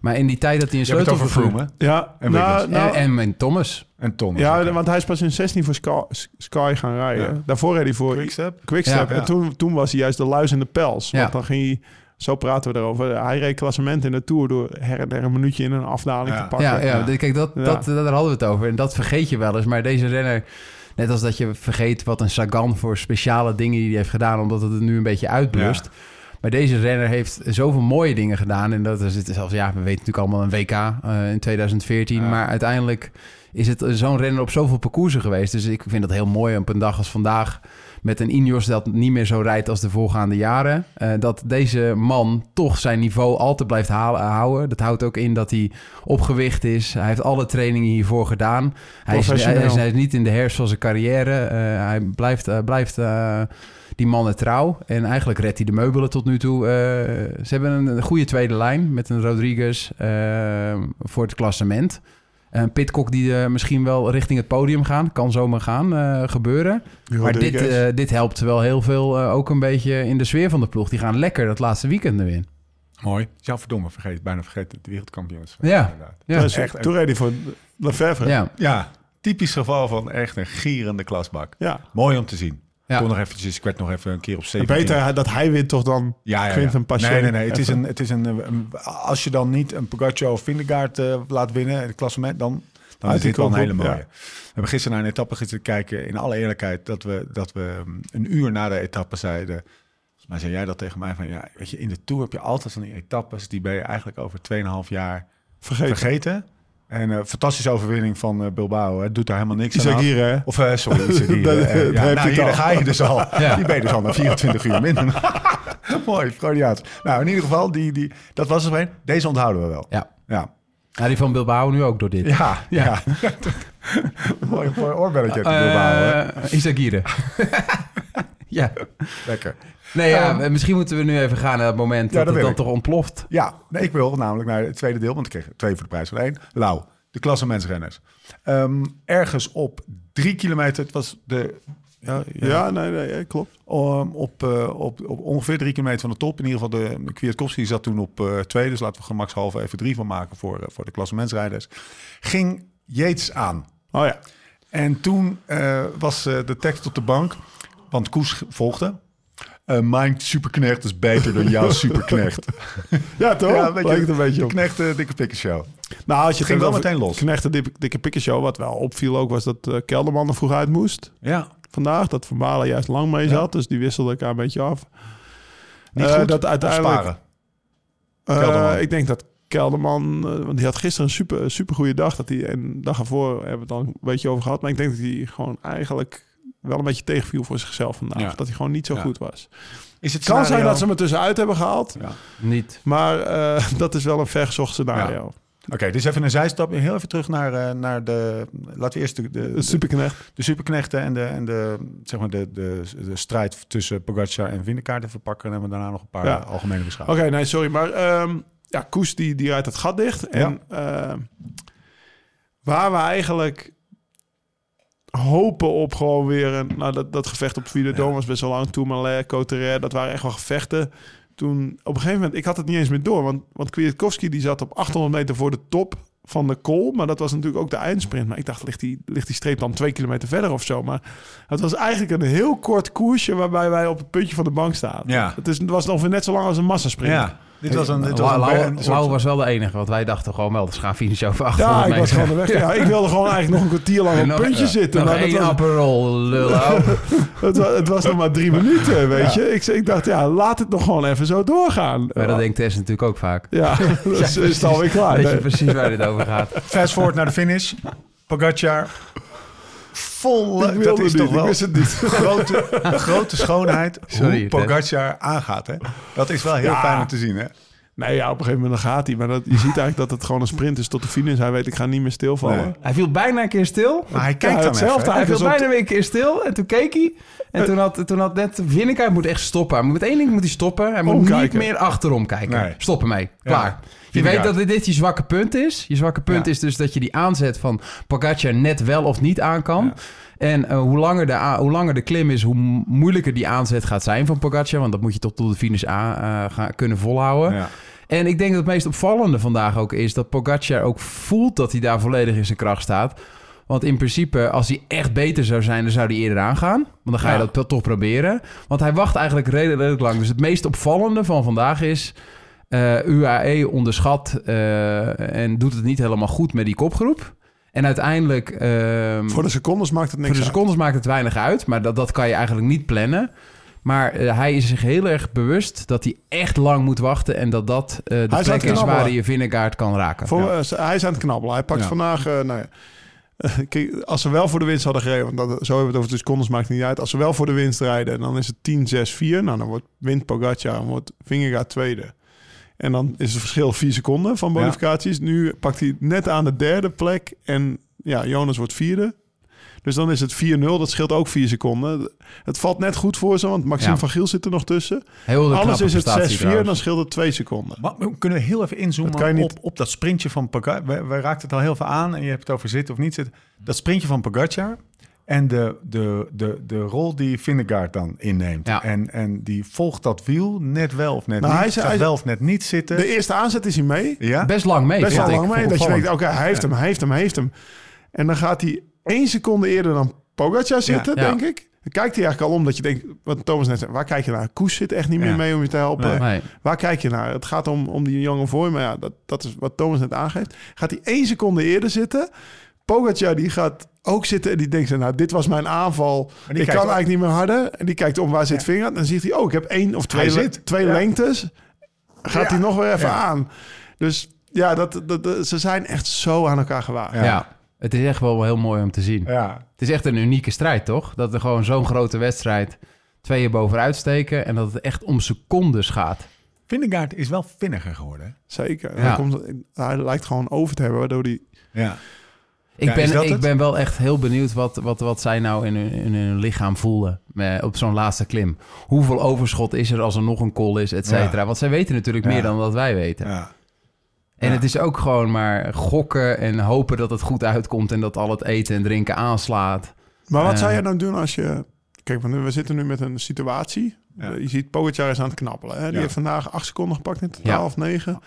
S3: Maar in die tijd dat hij een sleutelfiguur...
S2: Ja,
S1: En
S2: nou, nou,
S3: en, en, en Thomas.
S1: En Thomas.
S2: ja, want hij is pas in 16 voor Sky, Sky gaan rijden.
S1: Ja.
S2: Daarvoor reed hij voor
S1: Quickstep.
S2: Quickstep.
S1: Ja, ja.
S2: En toen, toen was hij juist de luis in de pels.
S3: Ja.
S2: Want dan ging hij... Zo praten we erover. Hij reed klassement in de Tour door her en der een minuutje in een afdaling
S1: Ja.
S2: te pakken.
S3: Ja, ja,
S1: ja.
S3: kijk, dat,
S2: Ja.
S3: Dat, daar hadden we het over. En dat vergeet je wel eens. Maar deze renner, net als dat je vergeet wat een Sagan voor speciale dingen die hij heeft gedaan, omdat het er nu een beetje uitblust. Maar deze renner heeft zoveel mooie dingen gedaan. En dat is het zelfs, ja, we weten natuurlijk allemaal een WK eh, in 2014.
S1: Ja.
S3: Maar uiteindelijk is het zo'n renner op zoveel parcoursen geweest. Dus ik vind dat heel mooi op een dag als vandaag. Met een Ineos dat niet meer zo rijdt als de voorgaande jaren. eh, dat deze man toch zijn niveau altijd blijft halen, houden. Dat houdt ook in dat hij op gewicht is. Hij heeft alle trainingen hiervoor gedaan. Hij is, hij, is, hij is niet in de herfst van zijn carrière. Eh, hij blijft, eh, blijft eh, die mannen trouw. En eigenlijk redt hij de meubelen tot nu toe. Eh, ze hebben een, een goede tweede lijn met een Rodriguez eh, voor het klassement. Een Pitcock die eh, misschien wel richting het podium gaan. Kan zomaar gaan eh, gebeuren. Maar dit, eh, dit helpt wel heel veel eh, ook een beetje in de sfeer van de ploeg. Die gaan lekker dat laatste weekend nu in.
S1: Mooi. Ja, verdomme, vergeet, bijna vergeten. De wereldkampioens.
S3: Ja.
S1: Inderdaad.
S3: Ja,
S2: Dus
S1: echt-
S2: toen reed hij voor Lefebvre.
S3: ja.
S1: Ja, typisch geval van echt een gierende klasbak.
S2: ja.
S1: Mooi om te zien.
S3: Ja.
S1: Kon nog eventjes, ik werd nog even een keer op
S2: En
S1: 17.
S2: Beter dat hij wint toch dan
S1: Ja, ja,
S2: Quinten
S1: ja.
S2: Paché.
S1: Nee, nee, nee. Het is een, het is een, eh, een- als je dan niet een Pogacar of Vingegaard eh, laat winnen in het klassement, dan, dan
S2: Uit
S1: is dit wel een hele mooie.
S2: ja.
S1: We hebben gisteren naar een etappe zitten kijken. In alle eerlijkheid, dat we, dat we um, een uur na de etappe zeiden. Maar zei jij dat tegen mij van ja, weet je, in de tour heb je altijd van die etappes die ben je eigenlijk over 2,5 jaar
S2: vergeten.
S1: vergeten. En een fantastische overwinning van eh, Bilbao. Het doet daar helemaal niks aan.
S2: Isagire, hè?
S1: Of eh, sorry, Eh,
S2: daar
S1: ja, nou, hier ga je dus al.
S3: Ja.
S1: Die ben je dus al na 24 uur minder. Mooi, Freudiaans. Nou, in ieder geval, die, die, dat was er een. Deze onthouden we wel.
S3: Ja.
S1: Ja,
S3: Nou, die van Bilbao nu ook door dit.
S1: ja, ja. mooi, mooi oorbelletje uit Bilbao. hè.
S3: Eh, Isagire. ja.
S1: Lekker.
S3: Nee, ja, misschien moeten we nu even gaan naar het moment
S1: Ja,
S3: dat
S1: dat
S3: het dan
S1: ik.
S3: toch ontploft.
S1: Ja, nee, ik wil namelijk naar het tweede deel, want ik kreeg twee voor de prijs van één. Lau, de klassementsrenners. Ehm ergens op drie kilometer, het was de... Ja, ja,
S2: Ja, nee, nee, klopt.
S1: Um, op, eh, op, op ongeveer drie kilometer van de top. In ieder geval, de, de Kwiatkowski zat toen op eh twee. Dus laten we gemakshalve even drie van maken voor, eh, voor de klassementsrijders. Ging Yates aan.
S2: Oh ja.
S1: En toen eh, was eh, de tekst op de bank, want Koes volgde. Eh, mijn superknecht is beter dan jouw superknecht.
S2: Ja, toch?
S1: ja, weet je,
S2: een beetje op.
S1: knecht, dikke pikkenshow.
S2: Nou, als je
S1: Het ging wel meteen los.
S2: Knechten dikke, dikke pikkenshow, wat wel opviel ook, was dat eh, Kelderman er vroeg uit moest
S1: Ja,
S2: vandaag. Dat Van Balen juist lang mee zat, dus die wisselde elkaar een beetje af.
S1: niet
S2: Eh,
S1: goed
S2: dat uiteindelijk-
S1: sparen.
S2: Ik denk dat Kelderman, want die had gisteren een super, super goede dag. Dat hij, en de dag ervoor hebben we het al een beetje over gehad. Maar ik denk dat hij gewoon eigenlijk wel een beetje tegenviel voor zichzelf vandaag.
S1: Ja.
S2: Dat hij gewoon niet zo
S1: Ja.
S2: goed was.
S1: Is het
S2: kan zijn dat ze er tussenuit hebben gehaald.
S1: Ja.
S3: Niet.
S2: Maar eh, dat is wel een vergezocht scenario.
S1: Oké, dus even een zijstap. Heel even terug naar, eh, naar de... Laten we eerst de, de,
S2: De superknecht.
S1: de superknechten en de, en de, zeg maar de, de, de strijd tussen Pogacar en Vingegaard even pakken. En hebben we daarna nog een paar algemene beschouwingen.
S2: Oké, nee, sorry. Maar ehm, ja, Koes die, die rijdt het gat dicht. En ehm, waar we eigenlijk hopen op gewoon weer een... Nou, dat, dat gevecht op Ville Dome was best wel lang. Tourmalet, Coteret, dat waren echt wel gevechten. Toen, op een gegeven moment, ik had het niet eens meer door. Want, want Kwiatkowski die zat op 800 meter voor de top van de kool. Maar dat was natuurlijk ook de eindsprint. Maar ik dacht, ligt die, ligt die streep dan twee kilometer verder of zo? Maar het was eigenlijk een heel kort koersje... waarbij wij op het puntje van de bank staan.
S1: Ja.
S2: Het, is, het was ongeveer net zo lang als een massasprint.
S1: Ja, dit was een... Dit was
S3: Lau,
S1: een,
S3: Lau-
S1: een soort-
S3: Lau was wel de enige, want wij dachten gewoon wel, dat gaan finishen over 800
S2: Ja, ik was gewoon de weg. Ja, ik wilde gewoon eigenlijk nog een kwartier lang op
S3: En
S2: een puntje
S3: ja,
S2: zitten.
S3: Nog
S2: maar dat
S3: één
S2: was,
S3: Aperol,
S2: het, was, het was nog maar drie minuten, weet je. Ik, ik dacht, ja, laat het nog gewoon even zo doorgaan.
S3: Maar dat denkt Tess natuurlijk ook vaak.
S2: Ja, dus is het alweer klaar.
S3: Weet je precies waar dit over gaat.
S1: Fast forward naar de finish. Pogacar vol...
S2: Ik wilde
S1: dat is
S2: niet,
S1: toch wel
S2: wist het niet.
S1: grote, grote schoonheid
S3: Sorry,
S1: hoe. Pogacar aangaat. Hè? Dat is wel heel
S2: Ja.
S1: fijn om te zien. Hè?
S2: Nee, ja, op een gegeven moment dan gaat hij. Maar dat, je ziet eigenlijk dat het gewoon een sprint is tot de finish. Hij weet, ik ga niet meer stilvallen.
S1: Nee.
S3: Hij viel bijna een keer stil.
S1: Maar hij kijkt
S2: Ja,
S1: dan
S2: hetzelfde
S1: even?
S3: Hij viel
S2: dus op-
S3: bijna weer een keer stil en toen keek hij. En toen had, toen had net Winneke, hij moet echt stoppen. Hij moet, met één ding moet hij stoppen. Hij moet
S2: Omkijken.
S3: niet meer achterom kijken.
S1: Nee.
S3: Stop ermee. Klaar.
S1: Ja.
S3: Je weet dat dit, je zwakke punt is. Je zwakke punt
S1: Ja.
S3: is dus dat je die aanzet van Pogacar net wel of niet aan kan.
S1: Ja.
S3: En eh, hoe, langer de, a- hoe langer de klim is, hoe mo- moeilijker die aanzet gaat zijn van Pogacar. Want dat moet je tot, tot de finish aan, eh, gaan, kunnen volhouden.
S1: Ja.
S3: En ik denk dat het meest opvallende vandaag ook is dat Pogacar ook voelt dat hij daar volledig in zijn kracht staat. Want in principe, als hij echt beter zou zijn, dan zou hij eerder aangaan. Want dan ga je
S1: Ja.
S3: dat to- toch proberen. Want hij wacht eigenlijk redelijk lang. Dus het meest opvallende van vandaag is... eh, UAE onderschat eh, en doet het niet helemaal goed met die kopgroep. En uiteindelijk... ehm,
S2: Voor de secondes maakt het niks
S3: voor de
S2: uit.
S3: secondes maakt het weinig uit, maar dat, dat kan je eigenlijk niet plannen. Maar eh, hij is zich heel erg bewust dat hij echt lang moet wachten... en dat dat de
S2: Hij
S3: plek is waar je Vingegaard kan raken.
S2: Voor,
S1: Ja.
S2: hij is aan het knabbelen. Hij pakt
S1: Ja.
S2: vandaag... nou ja, Kijk, als ze wel voor de winst hadden gereden, want dat, zo hebben we het over de secondes, maakt het niet uit. Als ze wel voor de winst rijden, dan is het 10-6-4. Nou, dan wordt, wint Pogacar en wordt Vingegaard tweede. En dan is het verschil 4 seconden van bonificaties. Nu pakt hij net aan de derde plek en ja, Jonas wordt vierde. Dus dan is het 4-0, dat scheelt ook 4 seconden. Het valt net goed voor ze, want Maxime
S3: Ja.
S2: van Giel zit er nog tussen.
S3: Heel
S2: Alles is het 6-4,
S3: prestatie trouwens.
S2: dan scheelt het 2 seconden.
S1: Maar kunnen we heel even inzoomen
S2: niet-
S1: op, op dat sprintje van Pogacar? We, we raakten het al heel veel aan en je hebt het over zitten of niet zitten. Dat sprintje van Pogacar en de, de, de, de rol die Vingegaard dan inneemt.
S3: Ja.
S1: En, en die volgt dat wiel net wel of net
S2: Nou,
S1: niet.
S2: hij
S1: gaat
S2: hij
S1: wel of net niet zitten.
S2: De eerste aanzet is hij mee.
S1: ja?
S3: Best lang mee,
S2: Best wel lang mee. Dat je denkt, oké, hij heeft hem, hij heeft hem, hij heeft hem. En dan gaat hij één seconde eerder dan Pogacar zitten,
S3: Ja.
S2: denk ik. Dan kijkt hij eigenlijk al om dat je denkt, wat Thomas net zei, waar kijk je naar? Koes zit echt niet meer
S1: Ja.
S2: mee om je te helpen.
S1: Nee.
S3: Nee.
S2: Waar kijk je naar? Het gaat om, om die jongen voor je, maar ja, dat, dat is wat Thomas net aangeeft. Gaat hij één seconde eerder zitten? Pogacar die gaat ook zitten en die denkt, nou, dit was mijn aanval.
S1: die
S2: Ik kan eigenlijk niet meer harder. En die kijkt om waar zit vinger. Dan ziet hij, oh, ik heb één of twee,
S1: zit.
S2: twee
S1: Ja.
S2: lengtes. Gaat
S1: Ja.
S2: hij nog weer even
S1: Ja.
S2: aan. Dus ja, dat, dat, dat- ze zijn echt zo aan elkaar gewaagd.
S3: Ja. het is echt wel heel mooi om te zien.
S1: Ja.
S3: Het is echt een unieke strijd, toch? Dat er gewoon zo'n grote wedstrijd tweeën bovenuit steken... en dat het echt om secondes gaat.
S1: Vingegaard is wel vinniger geworden.
S2: Zeker.
S3: Ja.
S2: Hij, komt, hij lijkt gewoon over te hebben, waardoor hij...
S1: Ja.
S3: Ik,
S1: Ja,
S3: ben, ik
S1: het?
S3: ben wel echt heel benieuwd wat, wat, wat zij nou in hun, in hun lichaam voelen eh, op zo'n laatste klim. Hoeveel overschot is er als er nog een call is, et cetera.
S1: Ja.
S3: Want zij weten natuurlijk
S1: Ja.
S3: meer dan dat wij weten.
S1: ja.
S3: En het is ook gewoon maar gokken en hopen dat het goed uitkomt... en dat al het eten en drinken aanslaat.
S2: Maar wat
S3: Eh.
S2: zou jij nou doen als je... Kijk, want we zitten nu met een situatie. Je ziet, Pogacar is aan het knappelen. Hè? Die heeft vandaag acht seconden gepakt in totaal,
S3: Ja.
S2: of negen.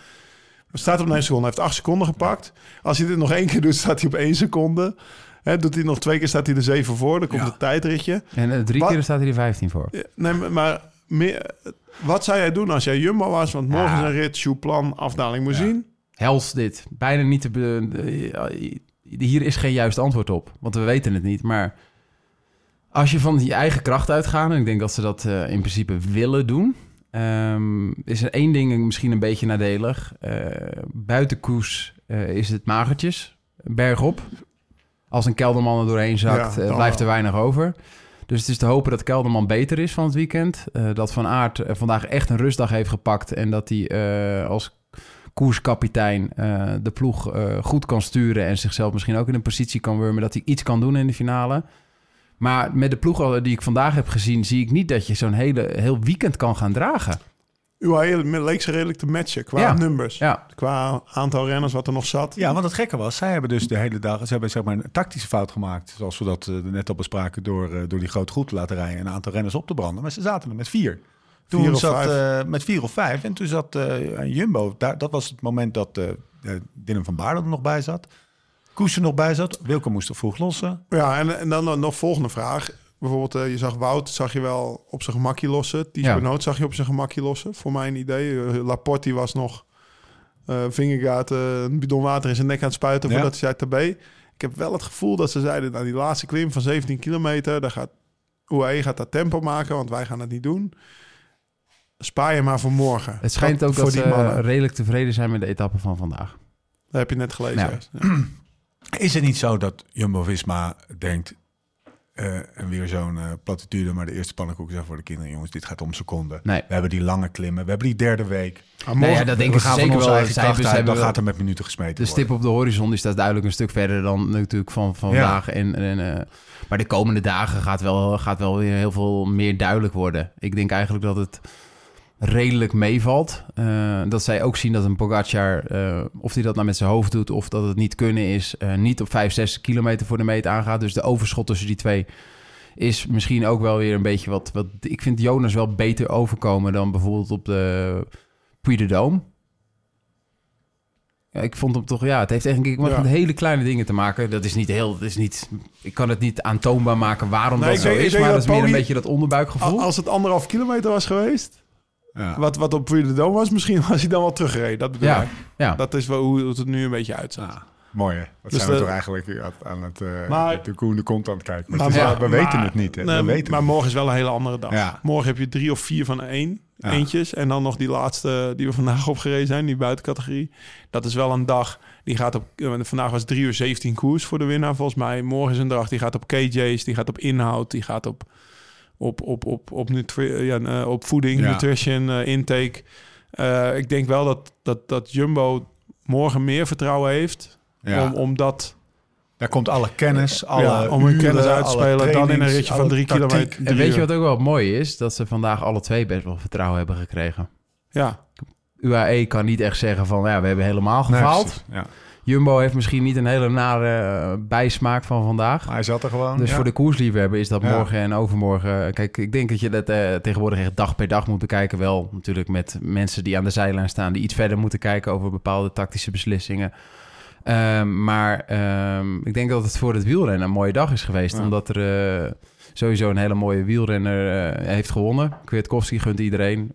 S2: Staat op negen seconden, hij heeft acht seconden gepakt. Als hij dit nog één keer doet, staat hij op één seconde. Hè, doet hij nog twee keer, staat hij er zeven voor. Dan komt
S1: Ja.
S2: het tijdritje.
S3: En eh, drie
S2: Wat-
S3: keer staat hij er 15 voor.
S2: Nee, maar- maar meer, wat zou jij doen als jij Jumbo was? Want morgen
S3: Ja.
S2: is een rit, shoeplan, afdaling moet
S1: Ja.
S2: zien.
S3: Hels dit. Bijna niet te... be- eh, Hier is geen juist antwoord op. Want we weten het niet. Maar als je van je eigen kracht uitgaat... en ik denk dat ze dat eh, in principe willen doen... ehm, is er één ding misschien een beetje nadelig. Eh buiten koers eh, is het magertjes. Bergop. Als een kelderman er doorheen zakt,
S2: Ja,
S3: eh, blijft er weinig over. Dus het is te hopen dat Kelderman beter is van het weekend. Dat Van Aert vandaag echt een rustdag heeft gepakt... en dat hij als koerskapitein de ploeg goed kan sturen... en zichzelf misschien ook in een positie kan wurmen... dat hij iets kan doen in de finale. Maar met de ploeg die ik vandaag heb gezien... zie ik niet dat je zo'n hele, heel weekend kan gaan dragen.
S2: UAE leek ze redelijk te matchen qua
S3: Ja.
S2: nummers.
S3: Ja,
S2: Qua aantal renners wat er nog zat.
S1: Ja, want het gekke was, zij hebben dus de hele dag, ze hebben zeg maar een tactische fout gemaakt, zoals we dat eh, net al bespraken, door, eh, door die grote groep te laten rijden en een aantal renners op te branden. Maar ze zaten er met vier. Toen
S2: Vier
S1: zat eh, met vier of vijf. En toen zat eh, Jumbo, daar, dat was het moment dat Dylan van Baarle er nog bij zat. Koes er nog bij zat. Wilco moest er vroeg lossen.
S2: Ja, en, en dan nog- volgende vraag. Bijvoorbeeld, eh, je zag Wout, zag je wel op zijn gemakje lossen. Ties
S3: Ja.
S2: Benoot zag je op zijn gemakje lossen, voor mijn idee. Eh, Laporte die was nog eh vingergaat, eh, een bidon water in zijn nek aan het spuiten
S1: Ja.
S2: voordat hij zei tabé. Ik heb wel het gevoel dat ze zeiden, nou die laatste klim van 17 kilometer, daar gaat UAE gaat dat tempo maken, want wij gaan het niet doen. Spaar je maar voor morgen.
S3: het schijnt ook
S2: voor
S3: dat
S2: die
S3: ze
S2: mannen.
S3: redelijk tevreden zijn met de etappe van vandaag.
S2: Dat heb je net gelezen. Hè? Ja.
S1: Is het niet zo dat Jumbo-Visma denkt, eh, en weer zo'n eh, platitude, maar de eerste pannenkoek zijn voor de kinderen. Jongens, dit gaat om seconden.
S3: Nee.
S1: We hebben die lange klimmen, we hebben die derde week.
S3: Nee, ja, dat denk
S1: we
S3: ik
S1: gaan
S3: zeker wel.
S1: uit,
S3: hebben
S1: dan gaat er met minuten gesmeten
S3: De stip op de horizon die staat duidelijk een stuk verder dan natuurlijk van, van
S1: Ja.
S3: vandaag. En, en, eh, maar de komende dagen gaat wel, gaat wel weer heel veel meer duidelijk worden. Ik denk eigenlijk dat het redelijk meevalt. Eh, dat zij ook zien dat een Pogacar, eh, of hij dat nou met zijn hoofd doet of dat het niet kunnen is, eh, niet op 5, 6 kilometer voor de meet aangaat. Dus de overschot tussen die twee is misschien ook wel weer een beetje wat... wat ik vind Jonas wel beter overkomen dan bijvoorbeeld op de Puy de Dôme. Ja, ik vond hem toch, ja, het heeft eigenlijk met
S2: Ja.
S3: hele kleine dingen te maken. Dat is niet heel, dat is niet, ik kan het niet aantoonbaar maken waarom
S2: Nee,
S3: dat zo
S2: denk-
S3: is, maar dat is meer een beetje dat onderbuikgevoel.
S2: Als het anderhalf kilometer was geweest,
S1: Ja.
S2: wat, wat op Puy de Dôme was, misschien was hij dan wel teruggereden. Dat bedoel
S3: Ja,
S2: ik.
S3: ja.
S2: Dat is wel hoe het er nu een beetje uitziet.
S1: Ja, mooi hè. Wat
S2: Dus
S1: zijn we toch eigenlijk aan- het... eh
S2: Maar-
S1: de koende komt aan het kijken. Maar,
S2: Maar-
S1: het is wel-
S2: maar-
S1: we weten het niet hè.
S2: Nee,
S1: we weten
S2: maar
S1: het.
S2: morgen is wel een hele andere dag.
S1: Ja.
S2: Morgen heb je drie of vier van één.
S1: Ja.
S2: Eentjes. En dan nog die laatste die we vandaag opgereden zijn, die buitencategorie. Dat is wel een dag. Die gaat op. eh, Vandaag was 3 uur 17 koers voor de winnaar, volgens mij. Morgen is een dag. Die gaat op KJ's, die gaat op inhoud, die gaat op. Op, op, op, op, ja, eh, op voeding,
S1: Ja.
S2: nutrition, eh, intake. Eh, ik denk wel dat, dat, dat Jumbo morgen meer vertrouwen heeft.
S1: Ja.
S2: Om, om dat
S1: Daar komt alle kennis, alle
S2: ja, om hun
S1: uren,
S2: kennis uit te spelen. Dan in een ritje van drie
S1: tactiek.
S2: kilometer.
S3: En weet je wat ook wel mooi is? Dat ze vandaag alle twee best wel vertrouwen hebben gekregen.
S2: Ja,
S3: UAE kan niet echt zeggen van, ja, we hebben helemaal gefaald.
S1: ja.
S3: Jumbo heeft misschien niet een hele nare eh, bijsmaak van vandaag.
S1: Maar hij zat er gewoon.
S3: Dus
S1: ja.
S3: voor de koersliefhebber is dat
S1: Ja.
S3: morgen en overmorgen. Kijk, ik denk dat je dat eh, tegenwoordig echt dag per dag moet bekijken. Wel natuurlijk met mensen die aan de zijlijn staan, die iets verder moeten kijken over bepaalde tactische beslissingen. Ehm, maar ehm, ik denk dat het voor het wielrennen een mooie dag is geweest.
S1: Ja.
S3: Omdat er eh, sowieso een hele mooie wielrenner eh, heeft gewonnen. Kwiatkowski gunt iedereen.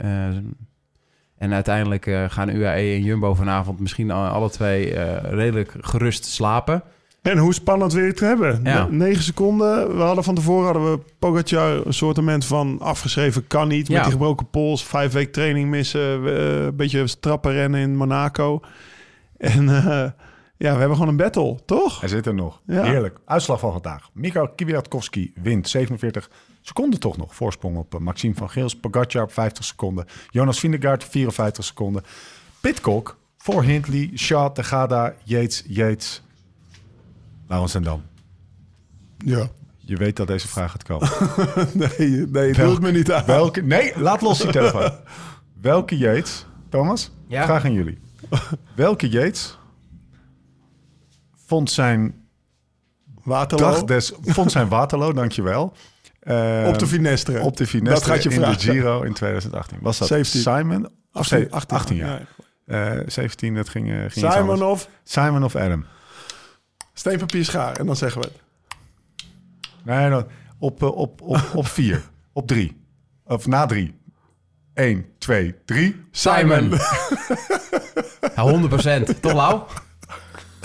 S3: Eh, en uiteindelijk eh, gaan UAE en Jumbo vanavond misschien al- alle twee eh, redelijk gerust slapen.
S2: En hoe spannend wil je het hebben?
S3: Ja.
S2: Ne- Negen seconden. We hadden van tevoren hadden we Pogacar een soortement van afgeschreven kan niet. Met
S3: Ja.
S2: die gebroken pols. Vijf week training missen. we- een beetje trappen rennen in Monaco. En eh, ja, we hebben gewoon een battle, toch?
S1: Hij zit er nog.
S2: Ja.
S1: Heerlijk. Uitslag van vandaag. Mikhail Kwiatkowski wint 47 seconden toch nog. Voorsprong op eh, Maxime van Geels. Pogacar op 50 seconden. Jonas Vingegaard 54 seconden. Pitcock voor Hindley, Shaw, Tegada, Yates, Yates. Laurens en Dam.
S2: Ja.
S1: Je weet dat deze vraag gaat komen.
S2: Nee, nee het me niet aan.
S1: Welke? Nee, laat los die telefoon. Welke Yates? Thomas?
S3: Ja.
S1: Vraag aan jullie. Welke Yates vond zijn
S2: Waterloo.
S1: dag des vond zijn Waterloo, dankjewel. Eh,
S2: op de Finestre.
S1: op de Finestre
S2: Dat gaat je
S1: in
S2: vragen.
S1: de Giro in 2018. Was dat
S2: 17.
S1: Simon? Of
S2: 18,
S1: 18, 18 jaar.
S2: Ja.
S1: Eh, 17, dat ging, eh, ging
S2: Simon of
S1: Simon of Adam.
S2: steen, papier, schaar. En dan zeggen we het.
S1: Nee, dan op, eh, op, op, op vier. op drie. Of na drie. 1, 2, 3.
S3: Simon. ja, 100%. Toch, Lau?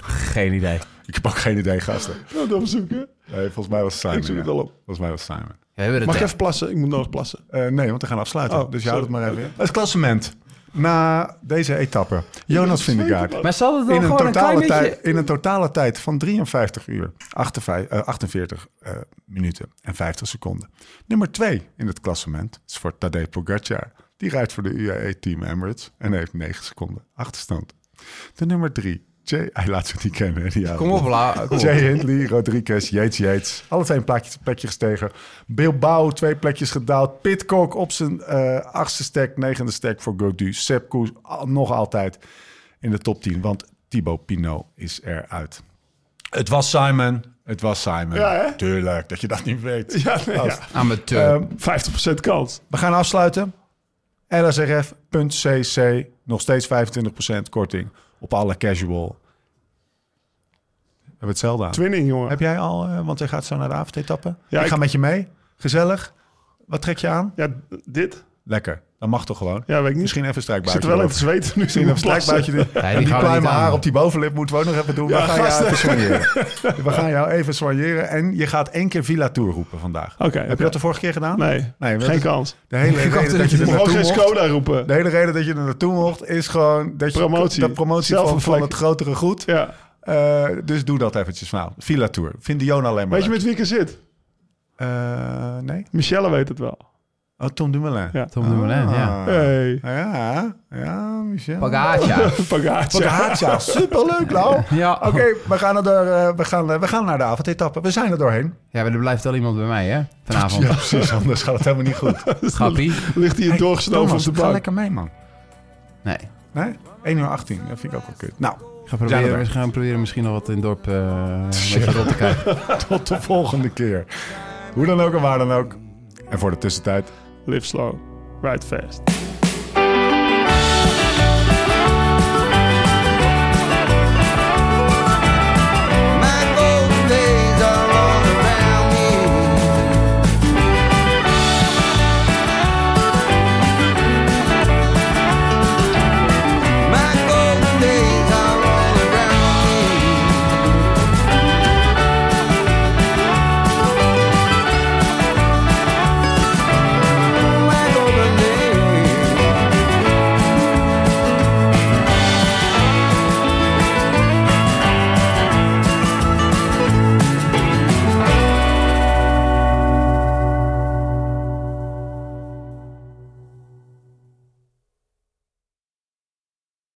S3: Geen idee.
S1: Ik heb ook geen idee, gasten.
S2: Nou, dat zoeken.
S1: Nee, volgens mij was het Simon.
S2: Ik zoek het
S1: ja.
S2: al op.
S1: Volgens mij was het Simon.
S3: We hebben het
S2: Mag ik
S3: er.
S2: even plassen? Ik moet nog plassen.
S1: Eh, nee, want we gaan afsluiten.
S2: Oh,
S1: dus je houdt het maar even in. Het klassement. Na deze etappe. Jonas Vingegaard.
S3: Maar zal het dan
S1: In een,
S3: gewoon een klein
S1: totale
S3: beetje...
S1: tijd, in een totale tijd van 53 uur, 58, eh, 48 eh, minuten en 50 seconden. Nummer 2 in het klassement is voor Tadej Pogacar. Die rijdt voor de UAE Team Emirates en heeft 9 seconden achterstand. De nummer 3, Jay, hij laat zich niet kennen. hè, Die
S3: Kom op.
S1: Jay Hindley, Rodriguez, Yates, Yates. Alle twee een plekje, plekje gestegen. Bilbao twee plekjes gedaald. Pitcock op zijn eh, achtste stack, negende stack voor Godu. Sepp Koes al- nog altijd in de top 10. Want Thibaut Pinot is eruit. Het was Simon. Het was Simon.
S2: Ja, hè?
S1: Tuurlijk, dat je dat niet weet.
S2: Ja, nee, ja.
S3: Amateur.
S1: Ehm,
S2: 50% kans.
S1: we gaan afsluiten. lsrf.cc. Nog steeds 25% korting op alle casual. We hebben hetzelfde aan.
S2: Twinning, jongen.
S1: Heb jij al, eh, want jij gaat zo naar de avondetappe.
S2: Ja,
S1: ik ga
S2: ik-
S1: met je mee. Gezellig. Wat trek je aan?
S2: Ja, dit?
S1: Lekker. Dat mag toch gewoon?
S2: Ja, weet ik niet.
S1: Misschien even strijkbuitje.
S2: zit wel even te
S1: erop.
S2: zweten nu.
S1: Misschien even een strijkbuitje. Die,
S3: die
S1: en die
S3: aan.
S1: haar op die bovenlip moeten we ook nog even doen.
S2: Ja,
S1: we gaan jou even soigneren. we gaan jou even soigneren. En je gaat één keer Villa Tour roepen vandaag.
S2: Oké,
S1: Heb je dat de vorige keer gedaan?
S2: Nee,
S1: Nee,
S2: geen kans.
S1: De hele reden dat je er naartoe
S2: geen
S1: mocht...
S2: Skoda roepen.
S1: De hele reden dat je er naartoe mocht is gewoon dat je
S2: Promotie.
S1: de promotie van, van het grotere goed.
S2: Ja.
S1: Eh, dus doe dat eventjes nou. Villa Tour. Vind Dion alleen maar
S2: Weet je met wie ik er zit?
S1: Eh, nee?
S2: Michelle weet het wel.
S1: Oh, Tom Dumoulin.
S2: Ja.
S3: Tom Dumoulin, ja.
S1: Ah.
S2: Hey.
S1: Ja, ja, Michel.
S3: Pagacha.
S2: Pagacha.
S1: Pagacha, superleuk, Lau.
S3: ja.
S1: Oké, we, gaan er, eh, we, gaan, eh, we gaan naar de avondetappe. We zijn er doorheen.
S3: ja, maar er blijft wel iemand bij mij, hè? Vanavond.
S1: Ja, precies. Anders gaat het helemaal niet goed.
S3: Grappie.
S2: Ligt hier
S1: Hey,
S2: doorgesnoven op de
S1: ga
S2: bank.
S1: lekker mee, man.
S3: Nee.
S1: Nee? 1 uur 18. Dat vind ik ook wel kut. Nou,
S3: Ik ga proberen,
S1: er.
S3: we gaan proberen misschien nog wat in het dorp eh rond te kijken.
S1: tot de volgende keer. Hoe dan ook en waar dan ook. En voor de tussentijd...
S2: live slow, ride fast.